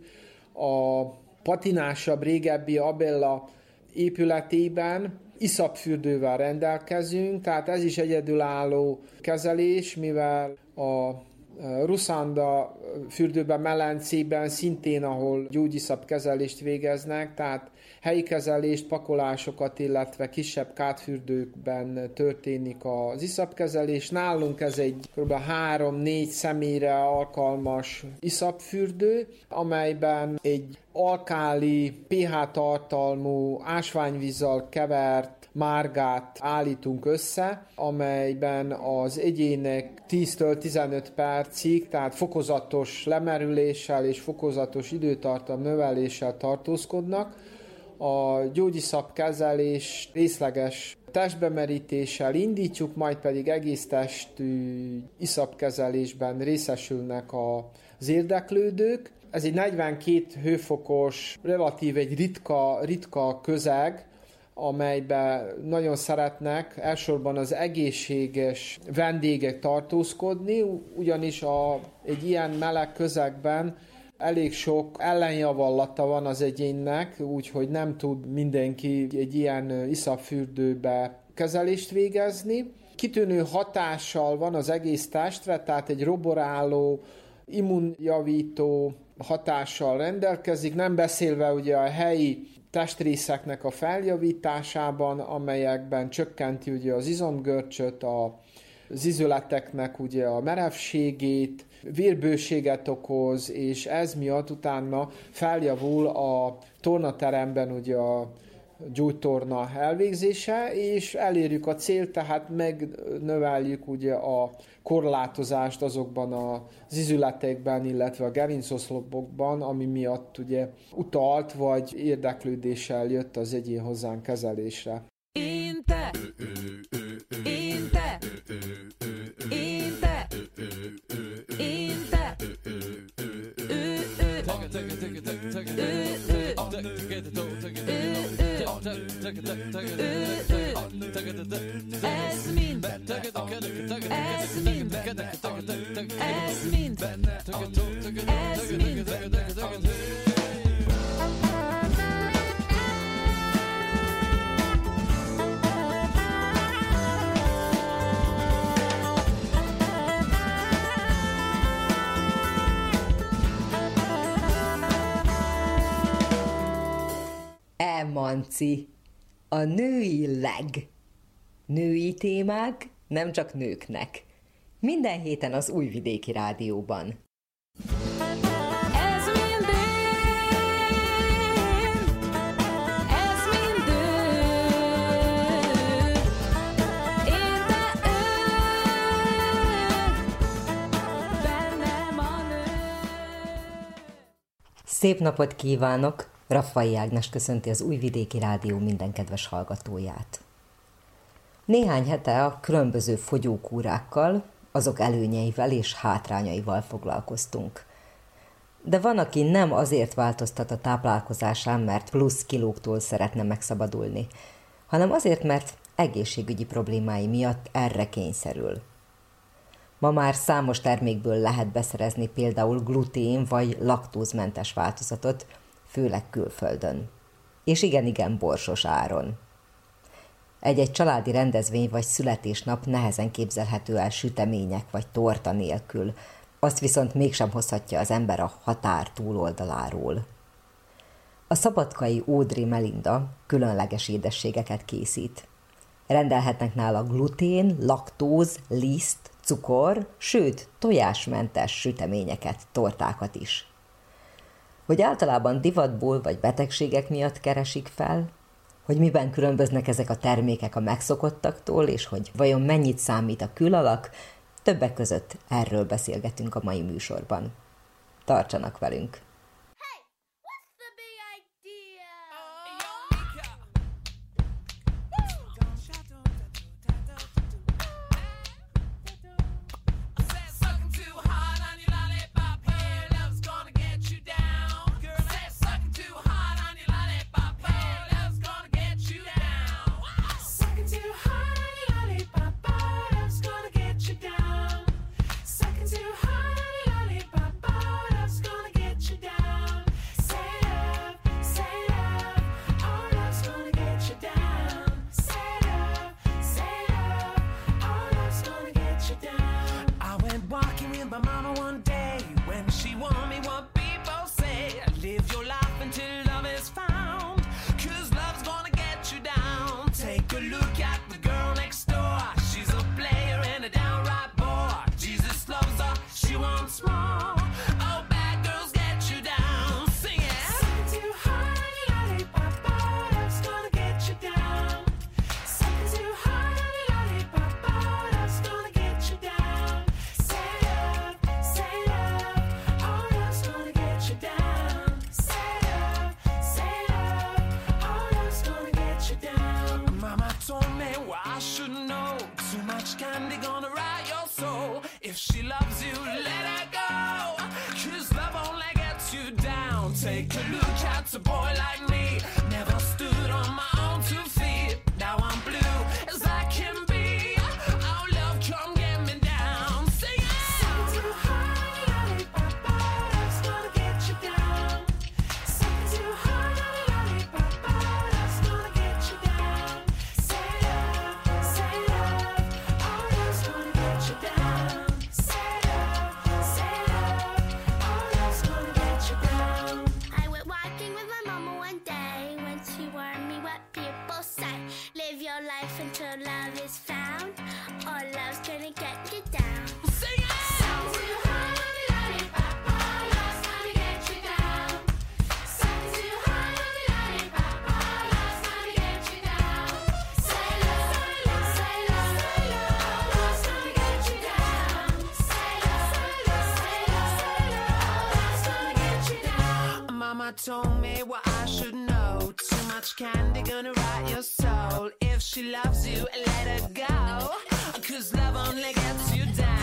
A patinásabb, régebbi Abella épületében iszapfürdővel rendelkezünk, tehát ez is egyedülálló kezelés, mivel a Ruszanda fürdőben, Melencében szintén, ahol gyógyiszap kezelést végeznek, tehát helyi kezelést, pakolásokat, illetve kisebb kátfürdőkben történik az iszapkezelés. Nálunk ez egy kb. 3-4 személyre alkalmas iszapfürdő, amelyben egy alkáli, pH tartalmú ásványvízzel kevert márgát állítunk össze, amelyben az egyének 10-től 15 percig, tehát fokozatos lemerüléssel és fokozatos időtartam növeléssel tartózkodnak. A gyógyiszap kezelés részleges testbemerítéssel indítjuk, majd pedig egész testű iszapkezelésben részesülnek az érdeklődők. Ez egy 42 hőfokos, relatív egy ritka, ritka közeg, amelybe nagyon szeretnek elsősorban az egészséges vendégek tartózkodni, ugyanis a, egy ilyen meleg közegben elég sok ellenjavallata van az egyénnek, úgyhogy nem tud mindenki egy ilyen iszapfürdőbe kezelést végezni. Kitűnő hatással van az egész testre, tehát egy roboráló, immunjavító hatással rendelkezik, nem beszélve ugye a helyi testrészeknek a feljavításában, amelyekben csökkenti ugye az izomgörcsöt, a, az izületeknek ugye a merevségét, vérbőséget okoz, és ez miatt utána feljavul a tornateremben ugye a gyújtorna elvégzése, és elérjük a célt, tehát megnöveljük ugye a korlátozást azokban az izületekben, illetve a gerincoszlopokban, ami miatt ugye utalt vagy érdeklődéssel jött az egyén hozzánk kezelésre. Én te, én ez mind, ez mind, ez mind, ez mind. Emanci, a női leg. Női témák nem csak nőknek. Minden héten az Újvidéki Rádióban. Szép napot kívánok! Raffai Ágnes köszönti az Újvidéki Rádió minden kedves hallgatóját. Néhány hete a különböző fogyókúrákkal, azok előnyeivel és hátrányaival foglalkoztunk. De van, aki nem azért változtat a táplálkozásán, mert plusz kilóktól szeretne megszabadulni, hanem azért, mert egészségügyi problémái miatt erre kényszerül. Ma már számos termékből lehet beszerezni például glutén vagy laktózmentes változatot, főleg külföldön. És igen-igen borsos áron. Egy-egy családi rendezvény vagy születésnap nehezen képzelhető el sütemények vagy torta nélkül, azt viszont mégsem hozhatja az ember a határ túloldaláról. A szabadkai Ódri Melinda különleges édességeket készít. Rendelhetnek nála glutén, laktóz, liszt, cukor, sőt, tojásmentes süteményeket, tortákat is. Hogy általában divatból vagy betegségek miatt keresik fel, hogy miben különböznek ezek a termékek a megszokottaktól, és hogy vajon mennyit számít a külalak, többek között erről beszélgetünk a mai műsorban. Tartsanak velünk! life until love is found. Much candy gonna rot your soul. If she loves you, let her go. Cause love only gets you down.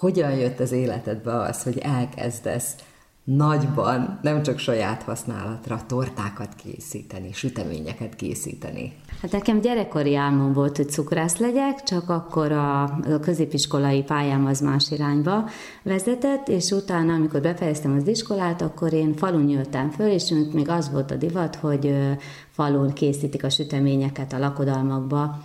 Hogyan jött az életedbe az, hogy elkezdesz nagyban, nem csak saját használatra tortákat készíteni, süteményeket készíteni? Hát nekem gyerekkori álmom volt, hogy cukrász legyek, csak akkor a, a középiskolai pályám az más irányba vezetett, és utána, amikor befejeztem az iskolát, akkor én falun jöttem föl, és még az volt a divat, hogy falun készítik a süteményeket a lakodalmakba,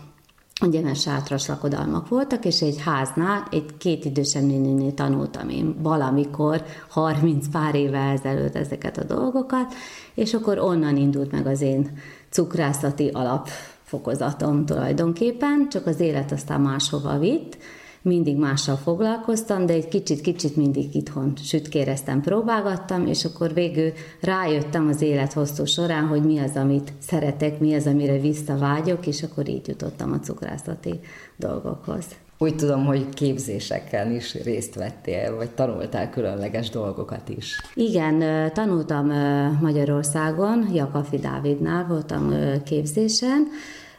ugye mert sátras lakodalmak voltak, és egy háznál, egy két idősen néninél tanultam én valamikor, 30 pár éve ezelőtt ezeket a dolgokat, és akkor onnan indult meg az én cukrászati alapfokozatom tulajdonképpen, csak az élet aztán máshova vitt, mindig mással foglalkoztam, de egy kicsit-kicsit mindig itthon sütkéreztem, próbálgattam, és akkor végül rájöttem az élet hosszú során, hogy mi az, amit szeretek, mi az, amire visszavágyok, és akkor így jutottam a cukrászati dolgokhoz. Úgy tudom, hogy képzésekkel is részt vettél, vagy tanultál különleges dolgokat is. Igen, tanultam Magyarországon, Jakafi Dávidnál voltam képzésen,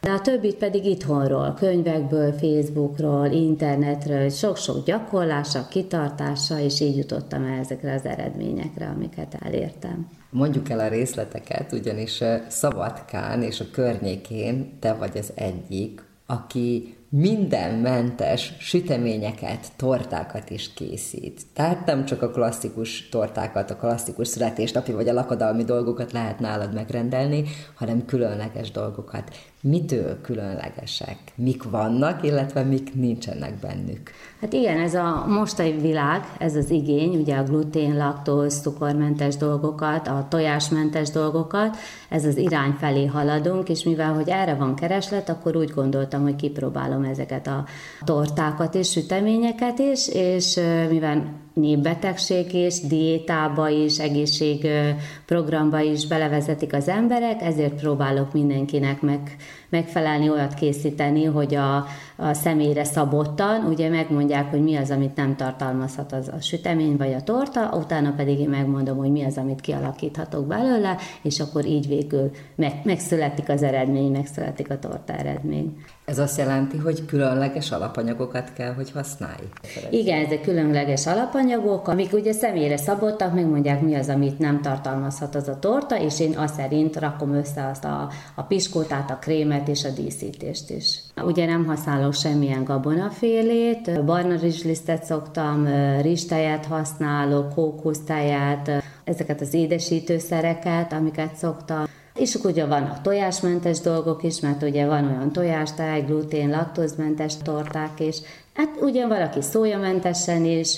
De a többit pedig itthonról, könyvekből, Facebookról, internetről, sok-sok gyakorlása, kitartása, és így jutottam el ezekre az eredményekre, amiket elértem. Mondjuk el a részleteket, ugyanis Szabadkán és a környékén te vagy az egyik, aki mindenmentes süteményeket, tortákat is készít. Tehát nem csak a klasszikus tortákat, a klasszikus születésnapi vagy a lakodalmi dolgokat lehet nálad megrendelni, hanem különleges dolgokat mitől különlegesek, mik vannak, illetve mik nincsenek bennük. Hát igen, ez a mostai világ, ez az igény, ugye a glutén, laktóz, cukormentes dolgokat, a tojásmentes dolgokat, ez az irány felé haladunk, és mivel, hogy erre van kereslet, akkor úgy gondoltam, hogy kipróbálom ezeket a tortákat és süteményeket is, és mivel népbetegség is, diétába is, egészségprogramba is belevezetik az emberek, ezért próbálok mindenkinek meg, megfelelni, olyat készíteni, hogy a, a személyre szabottan, ugye megmondják, hogy mi az, amit nem tartalmazhat az a sütemény vagy a torta, utána pedig én megmondom, hogy mi az, amit kialakíthatok belőle, és akkor így végül meg, megszületik az eredmény, megszületik a torta eredmény. Ez azt jelenti, hogy különleges alapanyagokat kell, hogy használj? Igen, ezek különleges alapanyagok, amik ugye személyre szabottak, megmondják, mi az, amit nem tartalmazhat az a torta, és én azt szerint rakom össze azt a, a piskótát, a krémet és a díszítést is. Ugye nem használok semmilyen gabonafélét, barna rizslisztet szoktam, rizstejet használok, kókusztejet, ezeket az édesítőszereket, amiket szoktam. És akkor ugye van a tojásmentes dolgok is, mert ugye van olyan tojástáj, glutén, laktózmentes torták is, Hát ugye valaki szójamentesen is,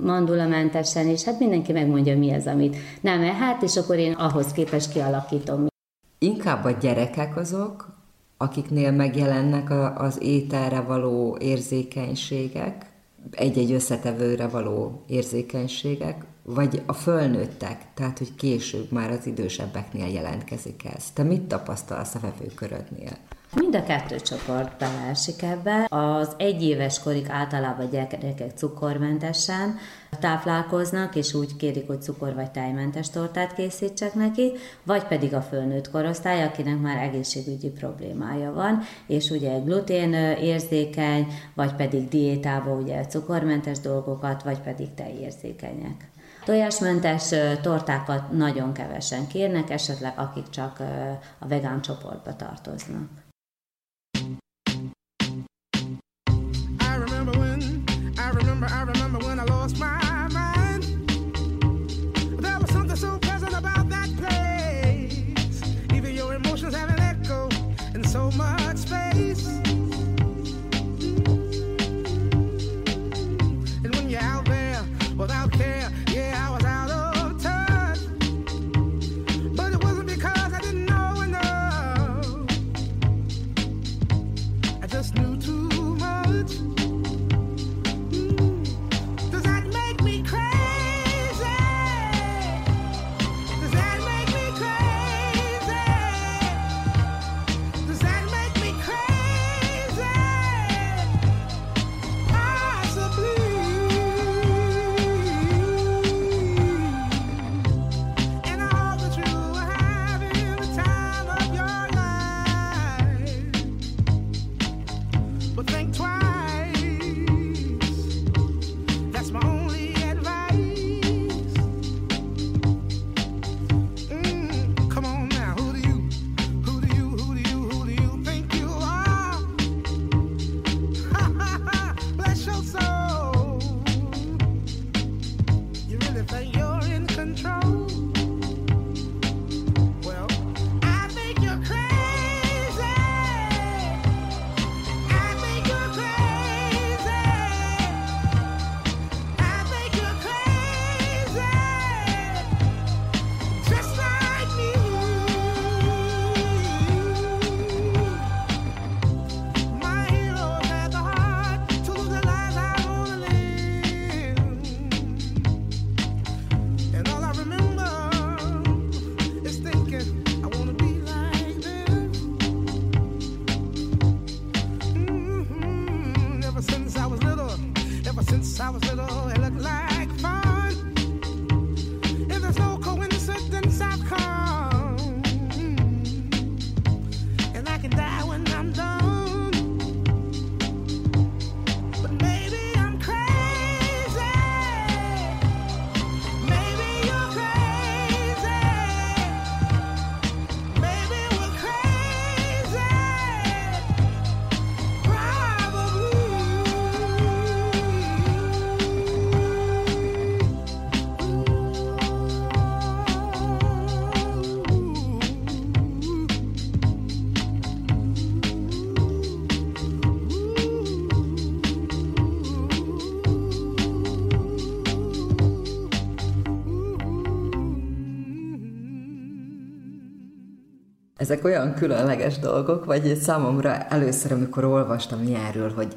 mandulamentesen is, hát mindenki megmondja, mi az, amit nem ehet, és akkor én ahhoz képest kialakítom. Inkább a gyerekek azok, akiknél megjelennek az ételre való érzékenységek, egy-egy összetevőre való érzékenységek, vagy a fölnőttek, tehát hogy később már az idősebbeknél jelentkezik ez. Te mit tapasztalsz a vevőkörödnél? Mind a kettő csoport beleesik ebbe. Az egyéves korig általában gyerekek cukormentesen táplálkoznak, és úgy kérik, hogy cukor vagy tejmentes tortát készítsek neki, vagy pedig a fölnőtt korosztály, akinek már egészségügyi problémája van, és ugye glutén érzékeny, vagy pedig diétába ugye cukormentes dolgokat, vagy pedig tejérzékenyek. Tojásmentes tortákat nagyon kevesen kérnek, esetleg akik csak a vegán csoportba tartoznak. Ezek olyan különleges dolgok, vagy számomra először, amikor olvastam ilyenről, hogy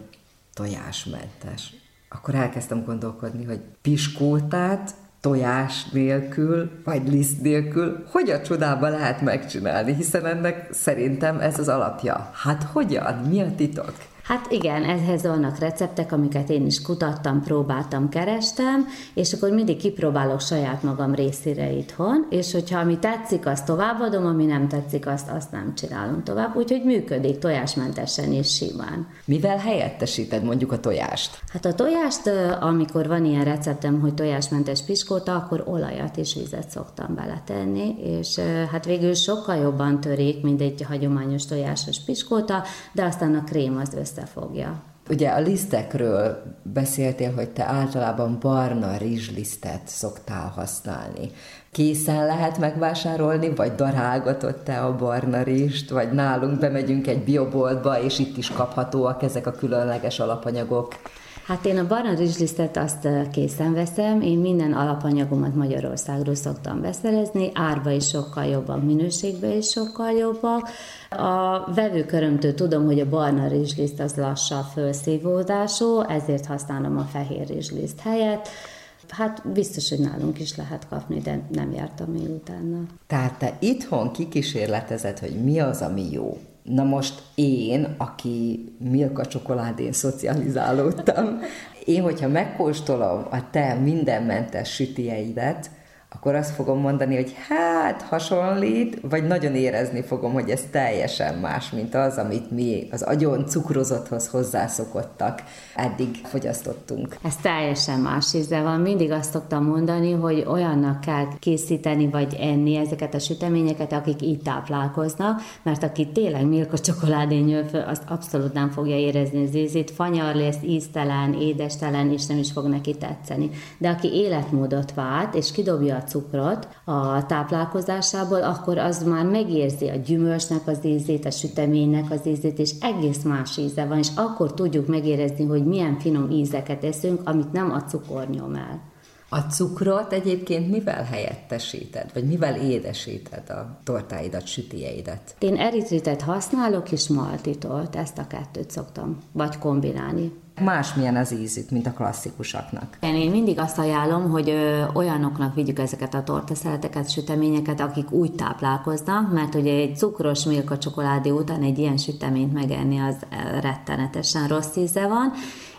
tojásmentes, akkor elkezdtem gondolkodni, hogy piskótát tojás nélkül, vagy liszt nélkül, hogy a csodában lehet megcsinálni, hiszen ennek szerintem ez az alapja. Hát hogyan? Mi a titok? Hát igen, ehhez vannak receptek, amiket én is kutattam, próbáltam, kerestem, és akkor mindig kipróbálok saját magam részére itthon, és hogyha ami tetszik, azt továbbadom, ami nem tetszik, azt, azt nem csinálom tovább, úgyhogy működik tojásmentesen és simán. Mivel helyettesíted mondjuk a tojást? Hát a tojást, amikor van ilyen receptem, hogy tojásmentes piskóta, akkor olajat és vizet szoktam beletenni, és hát végül sokkal jobban törik, mint egy hagyományos tojásos piskóta, de aztán a krém az össze összefogja. Ugye a lisztekről beszéltél, hogy te általában barna rizslisztet szoktál használni. Készen lehet megvásárolni, vagy darálgatod te a barna rizst, vagy nálunk bemegyünk egy bioboltba, és itt is kaphatóak ezek a különleges alapanyagok. Hát én a barna rizslisztet azt készen veszem, én minden alapanyagomat Magyarországról szoktam beszerezni, árba is sokkal jobbak, minőségben is sokkal jobbak. A vevőkörömtől tudom, hogy a barna rizsliszt az lassabb felszívódású, ezért használom a fehér rizsliszt helyett. Hát biztos, hogy nálunk is lehet kapni, de nem jártam még utána. Tehát te itthon kikísérletezed, hogy mi az, ami jó. Na most én, aki Milka csokoládén szocializálódtam, én, hogyha megkóstolom a te mindenmentes sütieidet, akkor azt fogom mondani, hogy hát hasonlít, vagy nagyon érezni fogom, hogy ez teljesen más, mint az, amit mi az agyon cukrozotthoz hozzászokottak, eddig fogyasztottunk. Ez teljesen más íze van. Mindig azt szoktam mondani, hogy olyannak kell készíteni vagy enni ezeket a süteményeket, akik így táplálkoznak, mert aki tényleg milka csokoládén nyöl föl, azt abszolút nem fogja érezni az ízét, fanyar lesz, íztelen, édestelen, és nem is fog neki tetszeni. De aki életmódot vált, és kidobja a cukrot a táplálkozásából, akkor az már megérzi a gyümölcsnek az ízét, a süteménynek az ízét, és egész más íze van, és akkor tudjuk megérezni, hogy milyen finom ízeket eszünk, amit nem a cukor nyom el. A cukrot egyébként mivel helyettesíted, vagy mivel édesíted a tortáidat, sütieidet? Én eritritet használok, és maltitot, ezt a kettőt szoktam, vagy kombinálni. Másmilyen az ízük, mint a klasszikusaknak. Én mindig azt ajánlom, hogy olyanoknak vigyük ezeket a tortaszeleteket, süteményeket, akik úgy táplálkoznak, mert ugye egy cukros milka csokoládé után egy ilyen süteményt megenni az rettenetesen rossz íze van,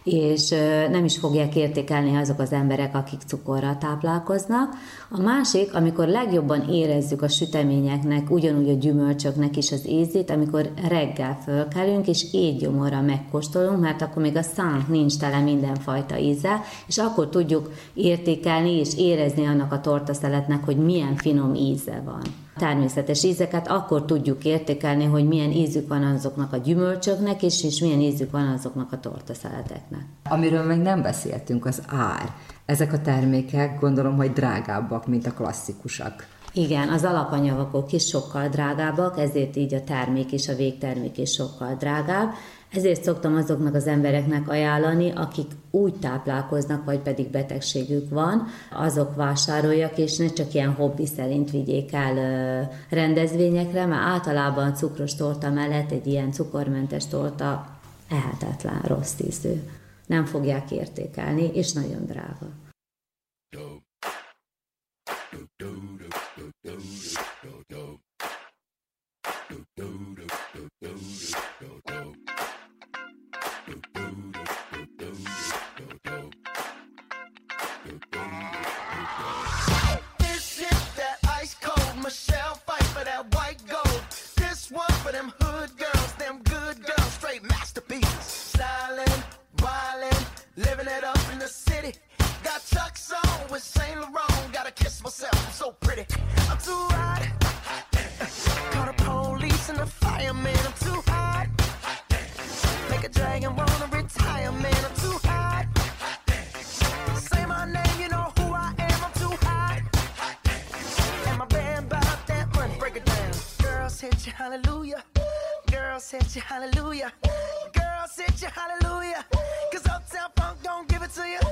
és nem is fogják értékelni azok az emberek, akik cukorral táplálkoznak. A másik, amikor legjobban érezzük a süteményeknek, ugyanúgy a gyümölcsöknek is az ízét, amikor reggel fölkelünk, és étgyomorra megkóstolunk, mert akkor még a szánk nincs tele mindenfajta íze, és akkor tudjuk értékelni és érezni annak a tortaszeletnek, hogy milyen finom íze van természetes ízeket, akkor tudjuk értékelni, hogy milyen ízük van azoknak a gyümölcsöknek, és, és milyen ízük van azoknak a tortaszeleteknek. Amiről még nem beszéltünk, az ár. Ezek a termékek gondolom, hogy drágábbak, mint a klasszikusak. Igen, az alapanyagok is sokkal drágábbak, ezért így a termék és a végtermék is sokkal drágább. Ezért szoktam azoknak az embereknek ajánlani, akik úgy táplálkoznak, vagy pedig betegségük van, azok vásároljak, és ne csak ilyen hobbi szerint vigyék el rendezvényekre, mert általában cukros torta mellett egy ilyen cukormentes torta ehetetlen rossz ízű. Nem fogják értékelni, és nagyon drága. too hot. The police and the fireman, I'm too hot. Make a dragon wanna retire, man, I'm too hot. Say my name, you know who I am, I'm too hot. And my that break it down. Girls hit you, hallelujah. Girls hit you, hallelujah. Girls hit you, hallelujah. Cause Uptown Funk don't give it to you.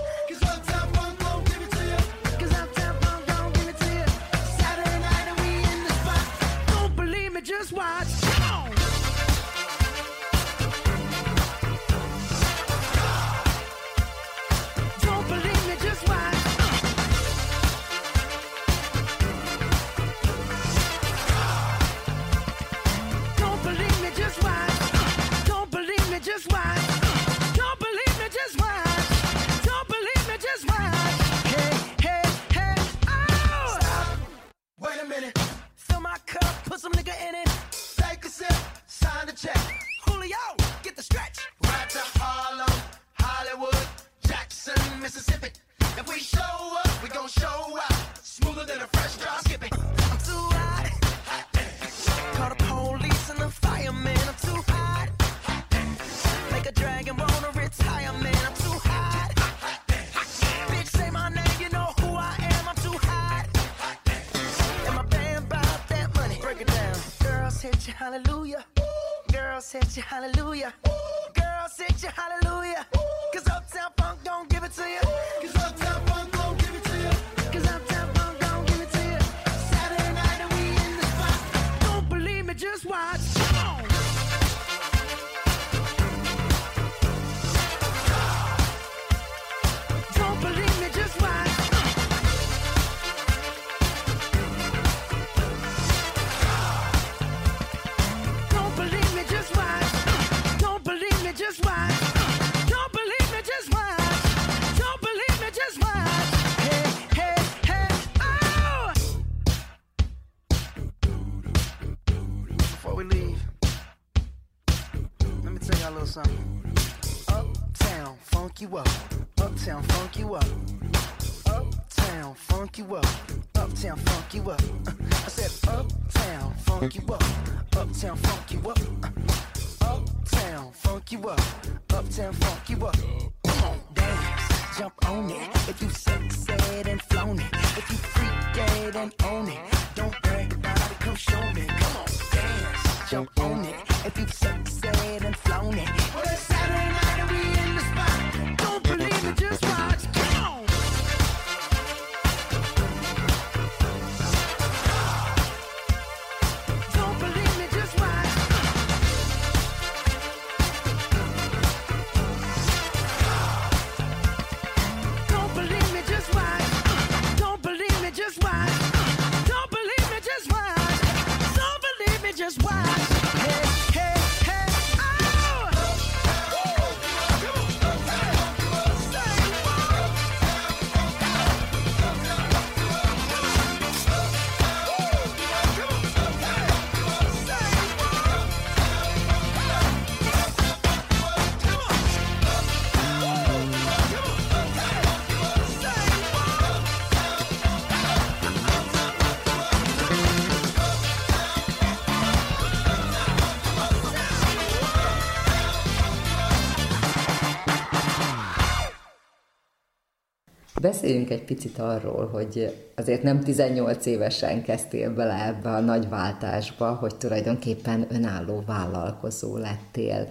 Beszéljünk egy picit arról, hogy azért nem 18 évesen kezdtél bele ebbe a nagy váltásba, hogy tulajdonképpen önálló vállalkozó lettél.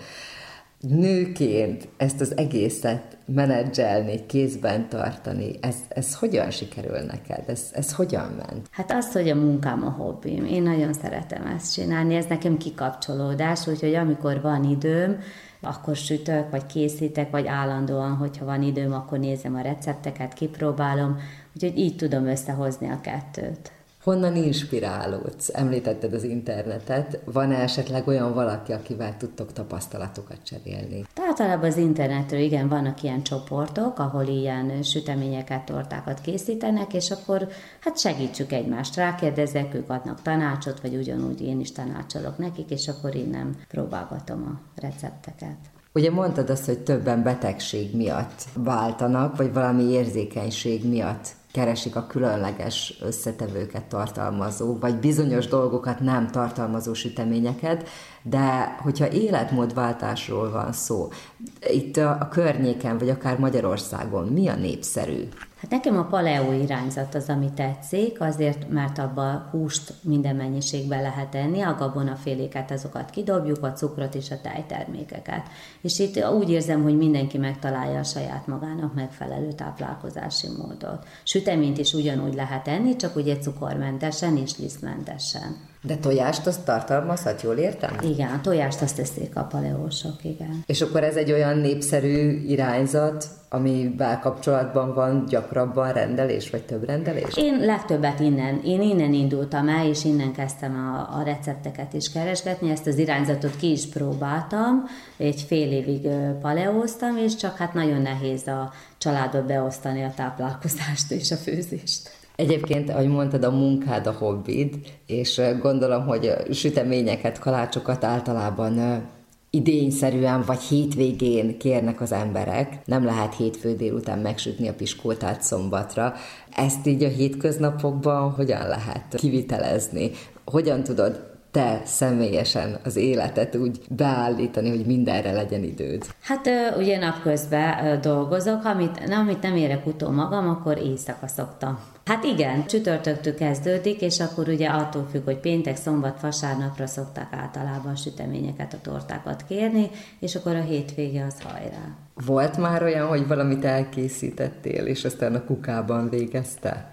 Nőként ezt az egészet menedzselni, kézben tartani, ez, ez hogyan sikerül neked? Ez, ez hogyan ment? Hát az, hogy a munkám a hobbim. Én nagyon szeretem ezt csinálni, ez nekem kikapcsolódás, úgyhogy amikor van időm, akkor sütök, vagy készítek, vagy állandóan, hogyha van időm, akkor nézem a recepteket, kipróbálom, úgyhogy így tudom összehozni a kettőt. Honnan inspirálódsz? Említetted az internetet. Van-e esetleg olyan valaki, akivel tudtok tapasztalatokat cserélni? Általában az internetről igen, vannak ilyen csoportok, ahol ilyen süteményeket, tortákat készítenek, és akkor hát segítsük egymást, rákérdezek, ők adnak tanácsot, vagy ugyanúgy én is tanácsolok nekik, és akkor innen próbálgatom a recepteket. Ugye mondtad azt, hogy többen betegség miatt váltanak, vagy valami érzékenység miatt keresik a különleges összetevőket tartalmazó, vagy bizonyos dolgokat nem tartalmazó süteményeket, de hogyha életmódváltásról van szó, itt a, a környéken, vagy akár Magyarországon mi a népszerű? Hát nekem a paleo irányzat az, ami tetszik, azért, mert abba húst minden mennyiségben lehet enni, a gabonaféléket azokat kidobjuk, a cukrot és a tejtermékeket. És itt úgy érzem, hogy mindenki megtalálja a saját magának megfelelő táplálkozási módot. Süteményt is ugyanúgy lehet enni, csak ugye cukormentesen és lisztmentesen. De tojást azt tartalmazhat, jól értem? Igen, a tojást azt teszik a paleósok, igen. És akkor ez egy olyan népszerű irányzat, amivel kapcsolatban van gyakrabban rendelés, vagy több rendelés? Én legtöbbet innen, én innen indultam el, és innen kezdtem a, a recepteket is keresgetni, ezt az irányzatot ki is próbáltam, egy fél évig paleóztam, és csak hát nagyon nehéz a családba beosztani a táplálkozást és a főzést. Egyébként, ahogy mondtad, a munkád a hobbid, és gondolom, hogy süteményeket, kalácsokat általában idényszerűen vagy hétvégén kérnek az emberek. Nem lehet hétfő délután megsütni a piskótát szombatra. Ezt így a hétköznapokban hogyan lehet kivitelezni? Hogyan tudod te személyesen az életet úgy beállítani, hogy mindenre legyen időd? Hát ugye napközben dolgozok, amit, amit nem érek utó magam, akkor éjszaka szoktam. Hát igen, csütörtöktől kezdődik, és akkor ugye attól függ, hogy péntek, szombat, vasárnapra szoktak általában süteményeket, a tortákat kérni, és akkor a hétvége az hajrá. Volt már olyan, hogy valamit elkészítettél, és aztán a kukában végezte?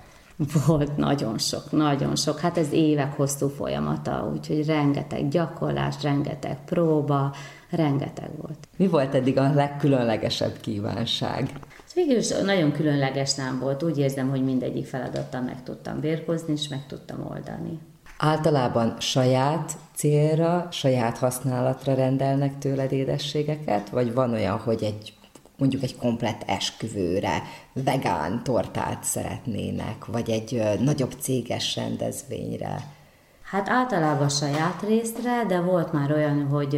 Volt nagyon sok, nagyon sok. Hát ez évek hosszú folyamata, úgyhogy rengeteg gyakorlás, rengeteg próba, rengeteg volt. Mi volt eddig a legkülönlegesebb kívánság? Végül is nagyon különleges nem volt. Úgy érzem, hogy mindegyik feladattal meg tudtam bérkozni, és meg tudtam oldani. Általában saját célra, saját használatra rendelnek tőled édességeket, vagy van olyan, hogy egy mondjuk egy komplett esküvőre vegán tortát szeretnének, vagy egy nagyobb céges rendezvényre? Hát általában saját részre, de volt már olyan, hogy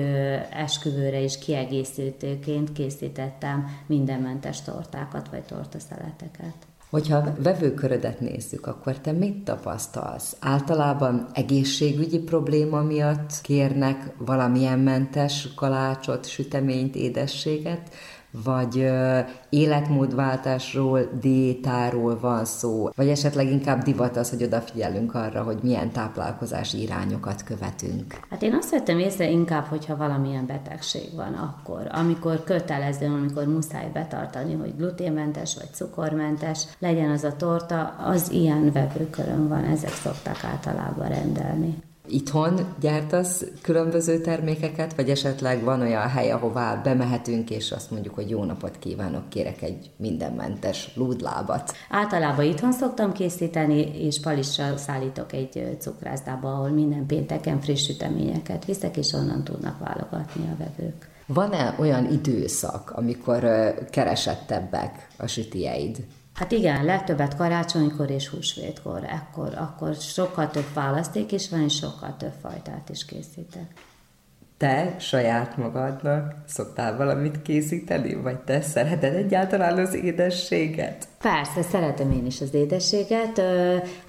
esküvőre is kiegészítőként készítettem mindenmentes tortákat vagy tortaszeleteket. Hogyha a vevőkörödet nézzük, akkor te mit tapasztalsz? Általában egészségügyi probléma miatt kérnek valamilyen mentes kalácsot, süteményt, édességet, vagy életmódváltásról, diétáról van szó, vagy esetleg inkább divat az, hogy odafigyelünk arra, hogy milyen táplálkozási irányokat követünk. Hát én azt vettem észre inkább, hogyha valamilyen betegség van akkor, amikor kötelező, amikor muszáj betartani, hogy gluténmentes vagy cukormentes legyen az a torta, az ilyen vevőkörön van, ezek szoktak általában rendelni. Itthon gyártasz különböző termékeket, vagy esetleg van olyan hely, ahová bemehetünk, és azt mondjuk, hogy jó napot kívánok, kérek egy mindenmentes lúdlábat. Általában itthon szoktam készíteni, és Palissal szállítok egy cukrászdába, ahol minden pénteken friss süteményeket viszek, és onnan tudnak válogatni a vevők. Van-e olyan időszak, amikor keresettebbek a sütieid? Hát igen, legtöbbet karácsonykor és húsvétkor, ekkor, akkor sokkal több választék is van, és sokkal több fajtát is készítek. Te saját magadnak szoktál valamit készíteni, vagy te szereted egyáltalán az édességet? Persze, szeretem én is az édességet.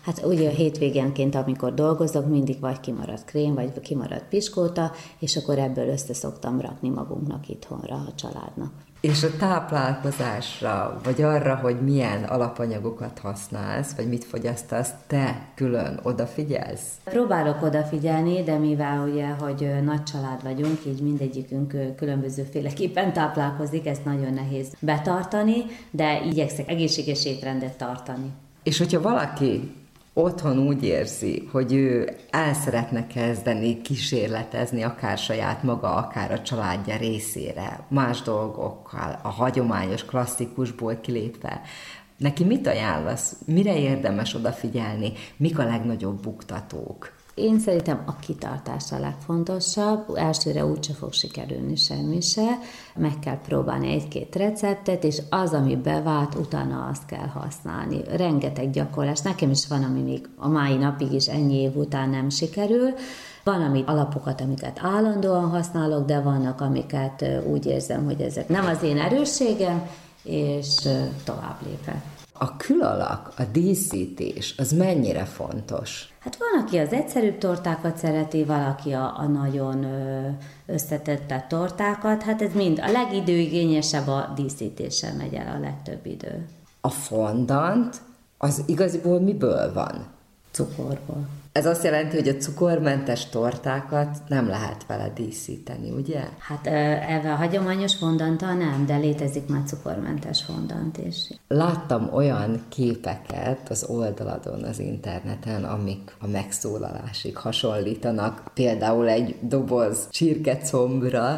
Hát ugye a hétvégenként, amikor dolgozok, mindig vagy kimarad krém, vagy kimarad piskóta, és akkor ebből össze szoktam rakni magunknak itthonra, a családnak. És a táplálkozásra, vagy arra, hogy milyen alapanyagokat használsz, vagy mit fogyasztasz, te külön odafigyelsz? Próbálok odafigyelni, de mivel ugye, hogy nagy család vagyunk, így mindegyikünk különbözőféleképpen táplálkozik, ezt nagyon nehéz betartani, de igyekszek egészséges étrendet tartani. És hogyha valaki otthon úgy érzi, hogy ő el szeretne kezdeni kísérletezni akár saját maga, akár a családja részére, más dolgokkal, a hagyományos, klasszikusból kilépve, neki mit ajánlasz? Mire érdemes odafigyelni? Mik a legnagyobb buktatók? Én szerintem a kitartás a legfontosabb. Elsőre úgyse fog sikerülni semmi se. Meg kell próbálni egy-két receptet, és az, ami bevált, utána azt kell használni. Rengeteg gyakorlás. Nekem is van, ami még a mai napig is ennyi év után nem sikerül. Van, ami alapokat, amiket állandóan használok, de vannak, amiket úgy érzem, hogy ezek nem az én erősségem, és tovább lépek. A külalak, a díszítés, az mennyire fontos? Hát van, aki az egyszerűbb tortákat szereti, valaki a, a nagyon összetett tortákat, hát ez mind a legidőigényesebb a díszítéssel megy el a legtöbb idő. A fondant az igaziból miből van? Cukorból. Ez azt jelenti, hogy a cukormentes tortákat nem lehet vele díszíteni, ugye? Hát ebben a hagyományos fondanttal nem, de létezik már cukormentes fondant is. Láttam olyan képeket az oldaladon, az interneten, amik a megszólalásig hasonlítanak, például egy doboz csirkecombra,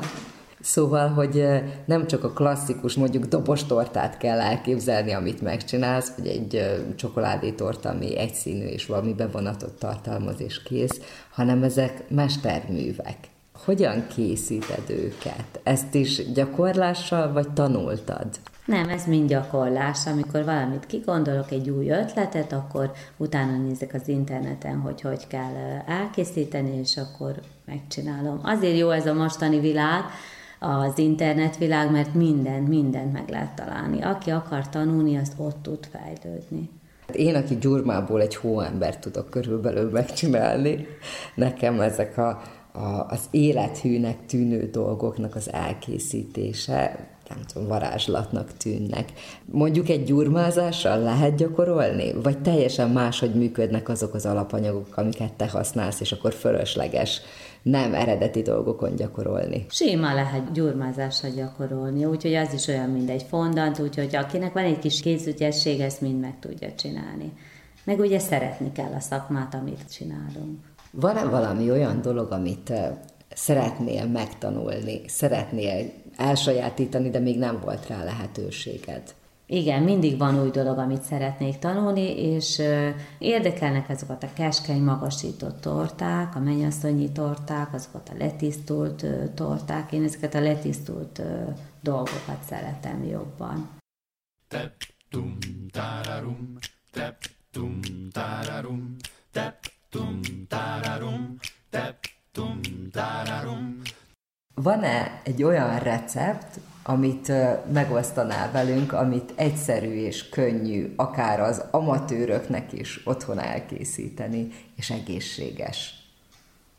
Szóval, hogy nem csak a klasszikus, mondjuk dobostortát kell elképzelni, amit megcsinálsz, vagy egy csokoládétorta, ami egyszínű és valami bevonatot tartalmaz és kész, hanem ezek mesterművek. Hogyan készíted őket? Ezt is gyakorlással vagy tanultad? Nem, ez mind gyakorlás. Amikor valamit kigondolok, egy új ötletet, akkor utána nézek az interneten, hogy hogy kell elkészíteni, és akkor megcsinálom. Azért jó ez a mostani világ, az internetvilág, mert minden, mindent meg lehet találni. Aki akar tanulni, az ott tud fejlődni. Én, aki gyurmából egy hóember tudok körülbelül megcsinálni, nekem ezek a, a, az élethűnek tűnő dolgoknak az elkészítése nem tudom, varázslatnak tűnnek. Mondjuk egy gyurmázással lehet gyakorolni? Vagy teljesen máshogy működnek azok az alapanyagok, amiket te használsz, és akkor fölösleges nem eredeti dolgokon gyakorolni. Sima lehet gyurmázással gyakorolni, úgyhogy az is olyan, mint egy fondant, úgyhogy akinek van egy kis kézügyesség, ezt mind meg tudja csinálni. Meg ugye szeretni kell a szakmát, amit csinálunk. Van-e valami olyan dolog, amit szeretnél megtanulni, szeretnél elsajátítani, de még nem volt rá lehetőséged? Igen, mindig van új dolog, amit szeretnék tanulni, és érdekelnek azokat a keskeny, magasított torták, a mennyasszonyi torták, azokat a letisztult torták. Én ezeket a letisztult dolgokat szeretem jobban. Tep, tum, tararum, tep, tum, tararum, tep, tum, tararum, tep, tum, tararum. Van-e egy olyan recept, amit megosztanál velünk, amit egyszerű és könnyű, akár az amatőröknek is otthon elkészíteni, és egészséges.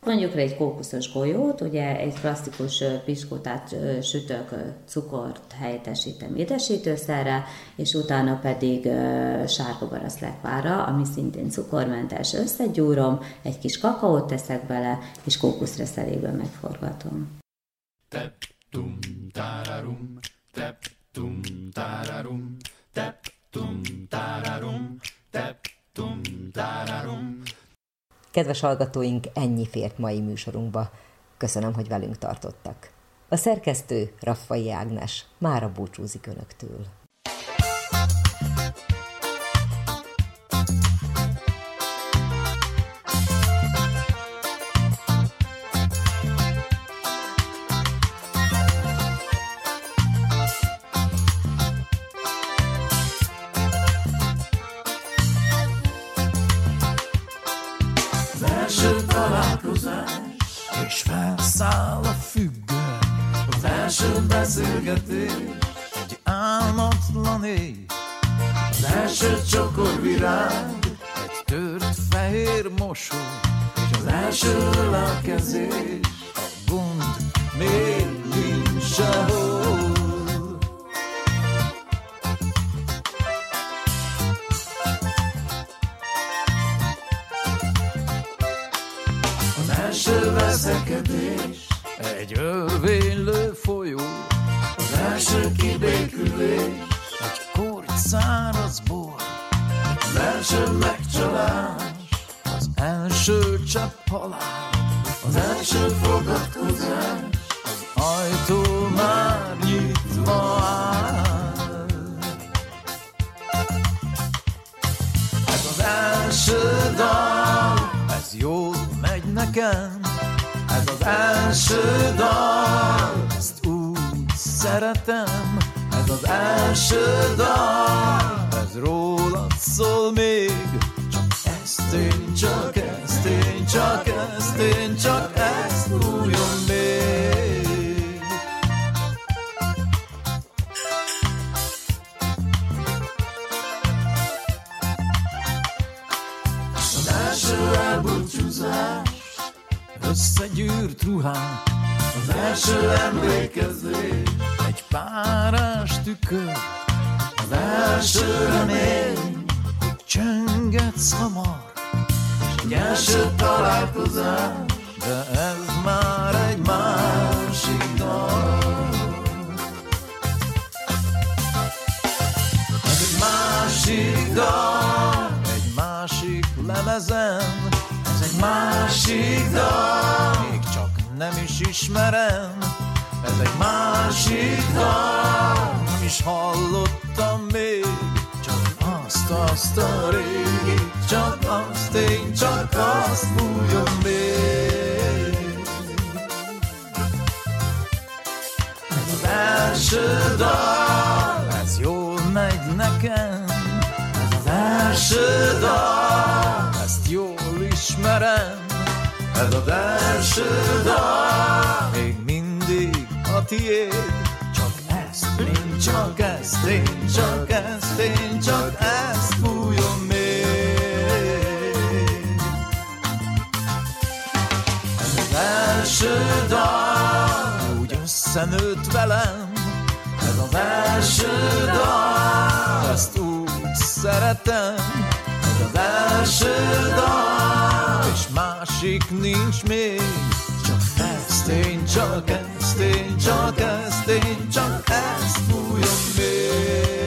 Mondjuk rá egy kókuszos golyót, ugye egy klasszikus piskótát sütök, cukort helyettesítem édesítőszerre, és utána pedig sárga baraszlekvára, ami szintén cukormentes, összegyúrom, egy kis kakaót teszek bele, és kókuszreszelékben megforgatom. Tep tum tararum, tep tum tararum, tep tum tararum, tep tum tararum. Kedves hallgatóink, ennyi fért mai műsorunkba. Köszönöm, hogy velünk tartottak. A szerkesztő Raffai Ágnes mára búcsúzik Önöktől. Beszélgetés, egy álmatlan éj. Az első csokor virág, egy tört fehér mosó, és az első ölelkezés, a gond még nincs sehol. Az első veszekedés, egy folyó, első kibékülés, egy korty száraz bor, az első megcsalás, az első csepp halál, az első fogadkozás, az ajtó már nyitva áll. Ez az első dal, ez jól megy nekem, ez az első dal, szeretem, ez az első dal, ez rólad szól még, csak ezt én, csak ezt én, csak ezt én, csak ezt újon még. Az első elbúcsúzás, összegyűrt ruhán, az első emlékezés, egy párás tükör, az első remény, hogy csöngetsz hamar, és egy első találkozás, de ez már egy másik dal. Ez egy másik dal, egy másik lemezen, ez egy másik dal, nem is ismerem, ez egy másik dal, nem is hallottam még, csak azt, azt a régi, csak azt én, csak azt bújom még. Ez az első dal, ez jól megy nekem, ez az első dal, ezt jól ismerem, ez az első dal, még mindig a tiéd, csak ezt, én csak ezt, én csak ezt, én csak ezt fújom még. Ez az első dal, úgy összenőtt velem, ez az első dal, ezt úgy szeretem, ez az első dal, másik nincs még, csak ezt, én csak ezt, én csak ezt, én csak ezt fújom még.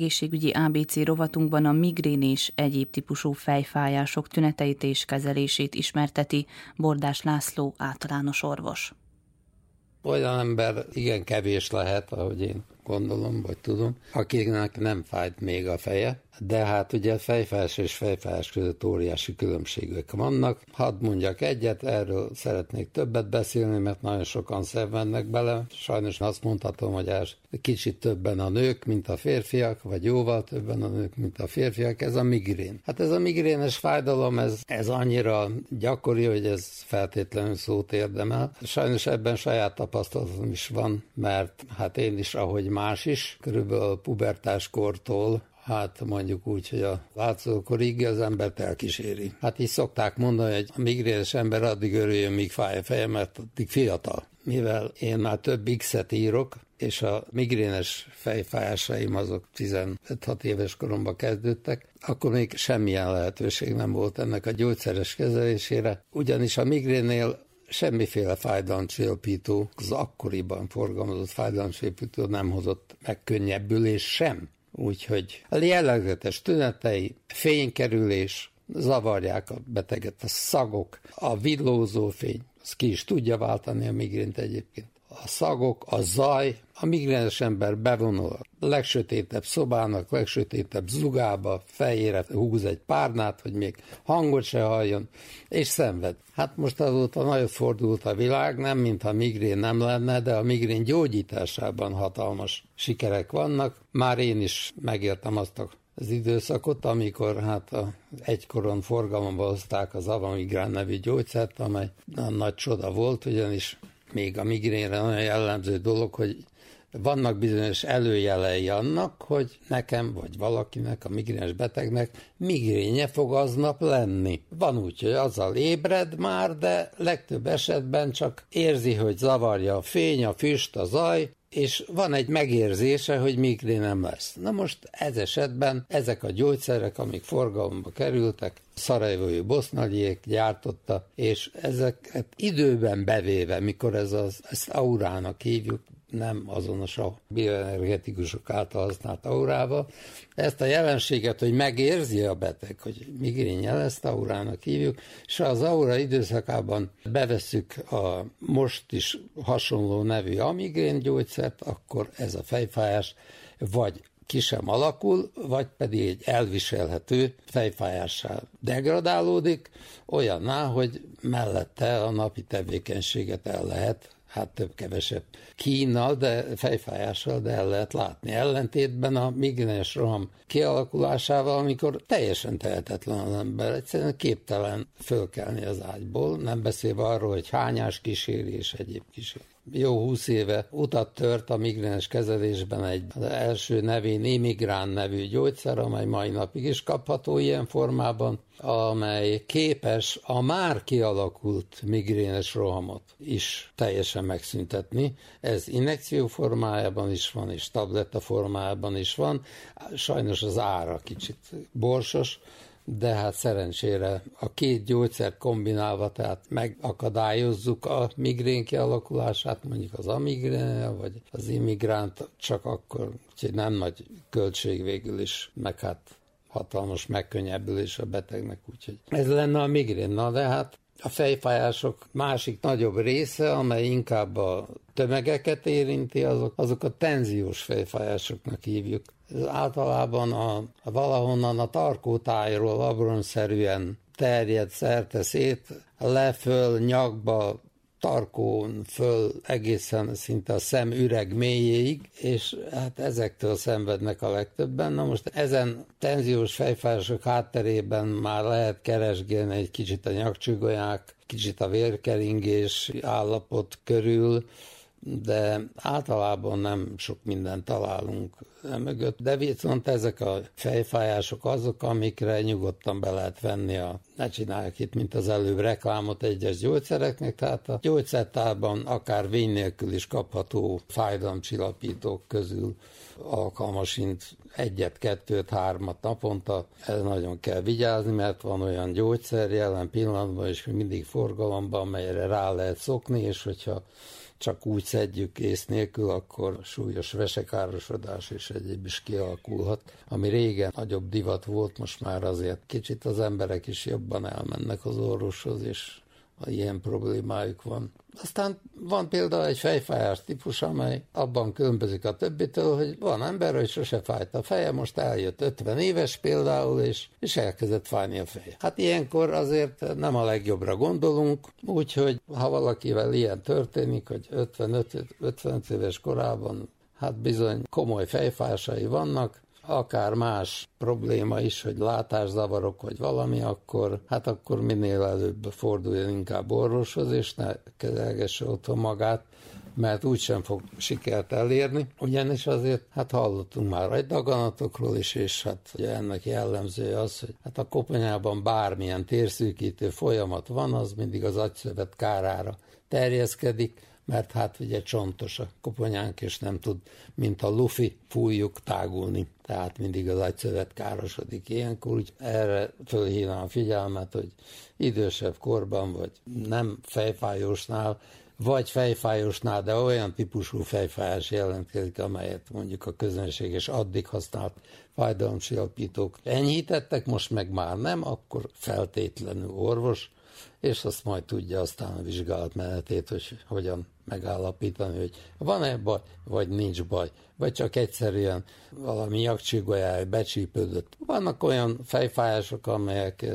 Egészségügyi ABC rovatunkban a migrén és egyéb típusú fejfájások tüneteit és kezelését ismerteti Bordás László általános orvos. Olyan ember igen kevés lehet, ahogy én gondolom, vagy tudom, akinek nem fájt még a feje, de hát ugye fejfájás és fejfájás között óriási különbségek vannak. Hadd mondjak egyet, erről szeretnék többet beszélni, mert nagyon sokan szenvednek bele. Sajnos azt mondhatom, hogy ez kicsit többen a nők, mint a férfiak, vagy jóval többen a nők, mint a férfiak, ez a migrén. Hát ez a migrénes fájdalom, ez, ez annyira gyakori, hogy ez feltétlenül szót érdemel. Sajnos ebben saját tapasztalatom is van, mert hát én is, ahogy más is, körülbelül pubertáskortól hát mondjuk úgy, hogy a látszókorig az embert elkíséri. Hát így szokták mondani, hogy a migrénes ember addig örüljön, míg fáj a feje, mert addig fiatal. Mivel én már több X-et írok, és a migrénes fejfájásaim azok 15-6 éves koromban kezdődtek, akkor még semmilyen lehetőség nem volt ennek a gyógyszeres kezelésére, ugyanis a migrénnél semmiféle fájdalomcsillapító, az akkoriban forgalmazott fájdalomcsillapító nem hozott megkönnyebbülés sem. Úgyhogy a jellegzetes tünetei, fénykerülés, zavarják a beteget, a szagok, a villózó fény, az ki is tudja váltani a migrént egyébként. A szagok, a zaj, a migrénes ember bevonul a legsötétebb szobának, legsötétebb zugába, fejére húz egy párnát, hogy még hangot se halljon, és szenved. Hát most azóta nagyot fordult a világ, nem mintha migrén nem lenne, de a migrén gyógyításában hatalmas sikerek vannak. Már én is megértem azt a az időszakot, amikor hát a egykoron forgalomba hozták az Avamigrán nevű gyógyszert, amely nagy csoda volt, ugyanis még a migrénre nagyon jellemző dolog, hogy vannak bizonyos előjelei annak, hogy nekem vagy valakinek, a migrénes betegnek migrénye fog aznap lenni. Van úgy, hogy azzal ébred már, de legtöbb esetben csak érzi, hogy zavarja a fény, a füst, a zaj, és van egy megérzése, hogy migrén nem lesz. Na most ez esetben ezek a gyógyszerek, amik forgalomba kerültek, Szarajvói Bosznagyék gyártotta, és ezeket időben bevéve, mikor ez az, ezt aurának hívjuk, nem azonos a bioenergetikusok által használt aurával. Ezt a jelenséget, hogy megérzi a beteg, hogy migrénye lesz, aurának hívjuk, és az aura időszakában bevesszük a most is hasonló nevű amigrén gyógyszert, akkor ez a fejfájás vagy ki sem alakul, vagy pedig egy elviselhető fejfájással degradálódik, olyanná, hogy mellette a napi tevékenységet el lehet hát több-kevesebb kínnal, de fejfájással, de el lehet látni. Ellentétben a migrénes roham kialakulásával, amikor teljesen tehetetlen az ember, egyszerűen képtelen fölkelni az ágyból, nem beszélve arról, hogy hányás kíséri és egyéb kíséri. Jó húsz éve utat tört a migráns kezelésben egy az első nevén Imigrán nevű gyógyszer, amely mai napig is kapható ilyen formában, amely képes a már kialakult migrénes rohamot is teljesen megszüntetni. Ez injekció formájában is van, és tabletta formájában is van. Sajnos az ára kicsit borsos, de hát szerencsére a két gyógyszert kombinálva, tehát megakadályozzuk a migrén kialakulását, mondjuk az amigrén, vagy az immigránt, csak akkor, úgyhogy nem nagy költség végül is, meg hát hatalmas megkönnyebbülés a betegnek, úgyhogy ez lenne a migrén. Na de hát a fejfájások másik nagyobb része, amely inkább a tömegeket érinti, azok, azok a tenziós fejfájásoknak hívjuk. Általában a, a valahonnan a tarkótájról abronszerűen terjed szerte szét, leföl, nyakba, tarkón föl egészen szinte a szem üreg mélyéig, és hát ezektől szenvednek a legtöbben. Na most ezen tenziós fejfájások hátterében már lehet keresgélni egy kicsit a nyakcsigolyák, kicsit a vérkeringés állapot körül, de általában nem sok mindent találunk mögött, de viszont ezek a fejfájások azok, amikre nyugodtan be lehet venni a, ne csinálják itt, mint az előbb reklámot egyes gyógyszereknek, tehát a gyógyszertárban akár vény nélkül is kapható fájdalomcsillapítók közül alkalmasint egyet, kettőt, hármat naponta. Ez nagyon kell vigyázni, mert van olyan gyógyszer jelen pillanatban, és mindig forgalomban, amelyre rá lehet szokni, és hogyha csak úgy szedjük ész nélkül, akkor súlyos vesekárosodás és egyéb is kialakulhat. Ami régen nagyobb divat volt, most már azért kicsit az emberek is jobban elmennek az orvoshoz, és ilyen problémájuk van. Aztán van például egy fejfájás típus, amely abban különbözik a többitől, hogy van ember, hogy sose fájt a feje, most eljött 50 éves például, és, és elkezdett fájni a feje. Hát ilyenkor azért nem a legjobbra gondolunk, úgyhogy ha valakivel ilyen történik, hogy 55, 55 éves korában hát bizony komoly fejfásai vannak, akár más probléma is, hogy látászavarok vagy valami, akkor hát akkor minél előbb forduljon inkább orvoshoz, és ne kezelgesse otthon magát, mert úgysem fog sikert elérni, ugyanis azért, hát hallottunk már egy daganatokról is, és hát ugye ennek jellemzője az, hogy hát a koponyában bármilyen térszűkítő folyamat van, az mindig az agyszövet kárára terjeszkedik, mert hát ugye csontos a koponyánk, és nem tud, mint a lufi, fújjuk tágulni. Tehát mindig az agyszövet károsodik ilyenkor, úgy erre fölhívnám a figyelmet, hogy idősebb korban, vagy nem fejfájósnál, vagy fejfájósnál, de olyan típusú fejfájás jelentkezik, amelyet mondjuk a közönség és addig használt fájdalomcsillapítók enyhítettek, most meg már nem, akkor feltétlenül orvos, és azt majd tudja aztán a vizsgálat menetét, hogy hogyan megállapítani, hogy van-e baj, vagy nincs baj, vagy csak egyszerűen valami nyakcsigolyája becsípődött. Vannak olyan fejfájások, amelyek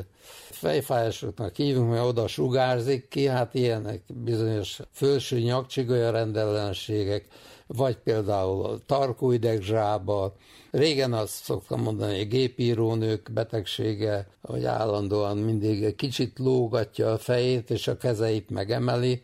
fejfájásoknak hívunk, mert oda sugárzik ki, hát ilyenek bizonyos felső nyakcsigolya rendellenségek, vagy például a tarkóidegzsába. Régen azt szoktam mondani, hogy gépírónők betegsége, hogy állandóan mindig kicsit lógatja a fejét, és a kezeit megemeli,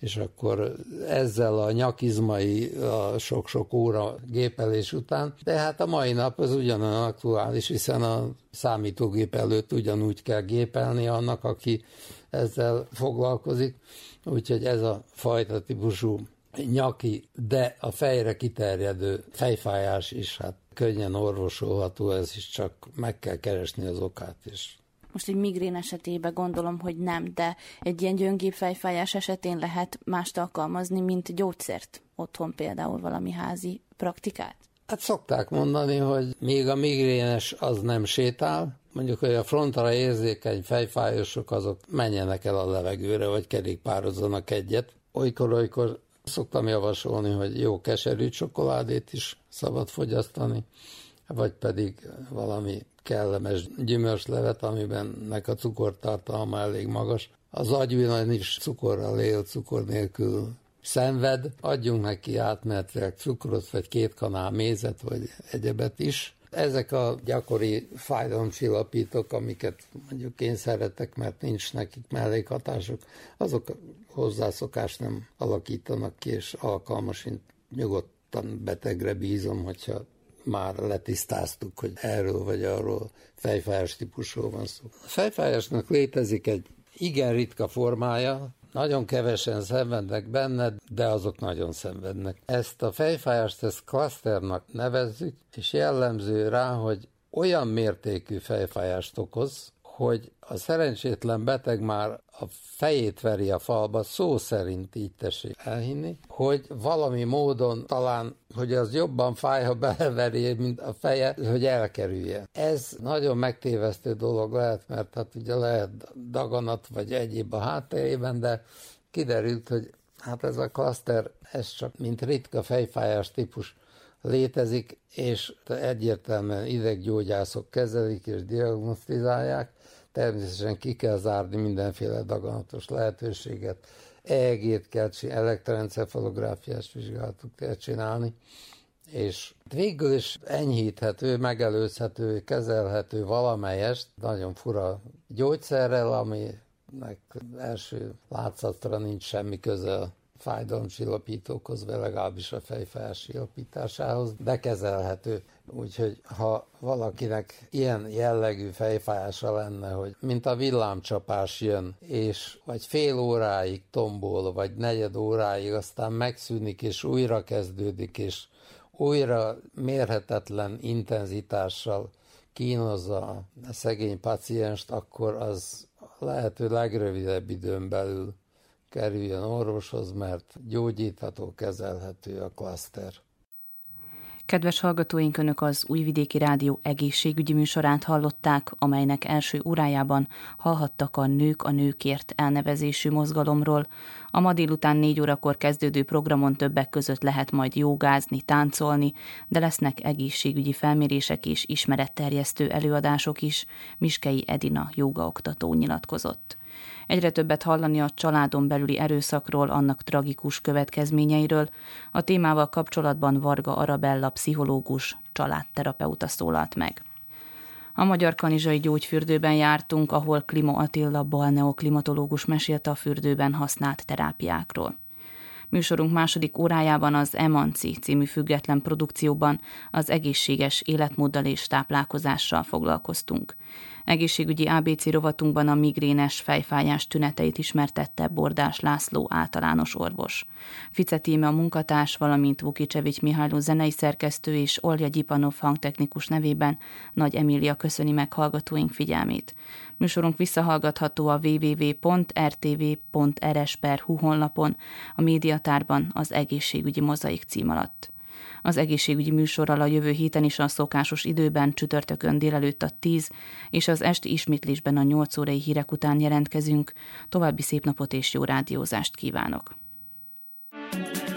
és akkor ezzel a nyakizmai a sok-sok óra gépelés után, de hát a mai nap az ugyanolyan aktuális, hiszen a számítógép előtt ugyanúgy kell gépelni annak, aki ezzel foglalkozik, úgyhogy ez a fajta típusú nyaki, de a fejre kiterjedő fejfájás is hát könnyen orvosolható, ez is csak meg kell keresni az okát is. Most egy migrén esetében gondolom, hogy nem, de egy ilyen gyöngébb fejfájás esetén lehet mást alkalmazni, mint gyógyszert otthon például valami házi praktikát? Hát szokták mondani, hogy még a migrénes az nem sétál, mondjuk, hogy a frontra érzékeny fejfájosok azok menjenek el a levegőre, vagy kerékpározzanak egyet. Olykor-olykor szoktam javasolni, hogy jó keserű csokoládét is szabad fogyasztani, vagy pedig valami kellemes gyümölcslevet, amiben nek a cukortartalma elég magas. Az agy is cukorral él, cukor nélkül szenved, adjunk neki átmenetileg cukrot, vagy két kanál mézet, vagy egyebet is. Ezek a gyakori fájdalomcsillapítók, amiket mondjuk én szeretek, mert nincs nekik mellékhatások, azok hozzászokás nem alakítanak ki, és alkalmas, nyugodtan betegre bízom, hogyha már letisztáztuk, hogy erről vagy arról fejfájás típusról van szó. A fejfájásnak létezik egy igen ritka formája, nagyon kevesen szenvednek benne, de azok nagyon szenvednek. Ezt a fejfájást ezt klaszternak nevezzük, és jellemző rá, hogy olyan mértékű fejfájást okoz, hogy a szerencsétlen beteg már a fejét veri a falba, szó szerint így tessék elhinni, hogy valami módon talán, hogy az jobban fáj, ha beleveri, mint a feje, hogy elkerülje. Ez nagyon megtévesztő dolog lehet, mert hát ugye lehet daganat vagy egyéb a hátterében, de kiderült, hogy hát ez a klaszter, ez csak mint ritka fejfájás típus létezik, és egyértelműen ideggyógyászok kezelik és diagnosztizálják, Természetesen ki kell zárni mindenféle daganatos lehetőséget, EEG-t kell csinálni, elektroencefalográfiás vizsgálatot kell csinálni, és végül is enyhíthető, megelőzhető, kezelhető valamelyest, nagyon fura gyógyszerrel, aminek első látszatra nincs semmi köze fájdalomcsillapítókhoz, vagy legalábbis a csillapításához, de kezelhető. Úgyhogy ha valakinek ilyen jellegű fejfájása lenne, hogy mint a villámcsapás jön, és vagy fél óráig tombol, vagy negyed óráig, aztán megszűnik, és újra kezdődik, és újra mérhetetlen intenzitással kínozza a szegény pacienst, akkor az lehető legrövidebb időn belül kerüljön orvoshoz, mert gyógyítható, kezelhető a klaszter. Kedves hallgatóink, Önök az Újvidéki Rádió egészségügyi műsorát hallották, amelynek első órájában hallhattak a Nők a Nőkért elnevezésű mozgalomról. A ma délután négy órakor kezdődő programon többek között lehet majd jogázni, táncolni, de lesznek egészségügyi felmérések és ismeretterjesztő előadások is, Miskei Edina jogaoktató nyilatkozott. Egyre többet hallani a családon belüli erőszakról, annak tragikus következményeiről. A témával kapcsolatban Varga Arabella pszichológus, családterapeuta szólalt meg. A Magyar Kanizsai Gyógyfürdőben jártunk, ahol Klima Attila balneoklimatológus mesélte a fürdőben használt terápiákról. Műsorunk második órájában az Emanci című független produkcióban az egészséges életmóddal és táplálkozással foglalkoztunk. Egészségügyi ABC rovatunkban a migrénes fejfájás tüneteit ismertette Bordás László általános orvos. Fice Tíme a munkatárs, valamint Vukicsevics Mihályló zenei szerkesztő és Olja Gyipanov hangtechnikus nevében Nagy Emília köszöni meg hallgatóink figyelmét. Műsorunk visszahallgatható a www.rtv.rs.hu honlapon, a médiatárban az egészségügyi mozaik cím alatt. Az egészségügyi műsorral a jövő héten is a szokásos időben csütörtökön délelőtt a 10 és az esti ismétlésben a 8 órai hírek után jelentkezünk. További szép napot és jó rádiózást kívánok! thank you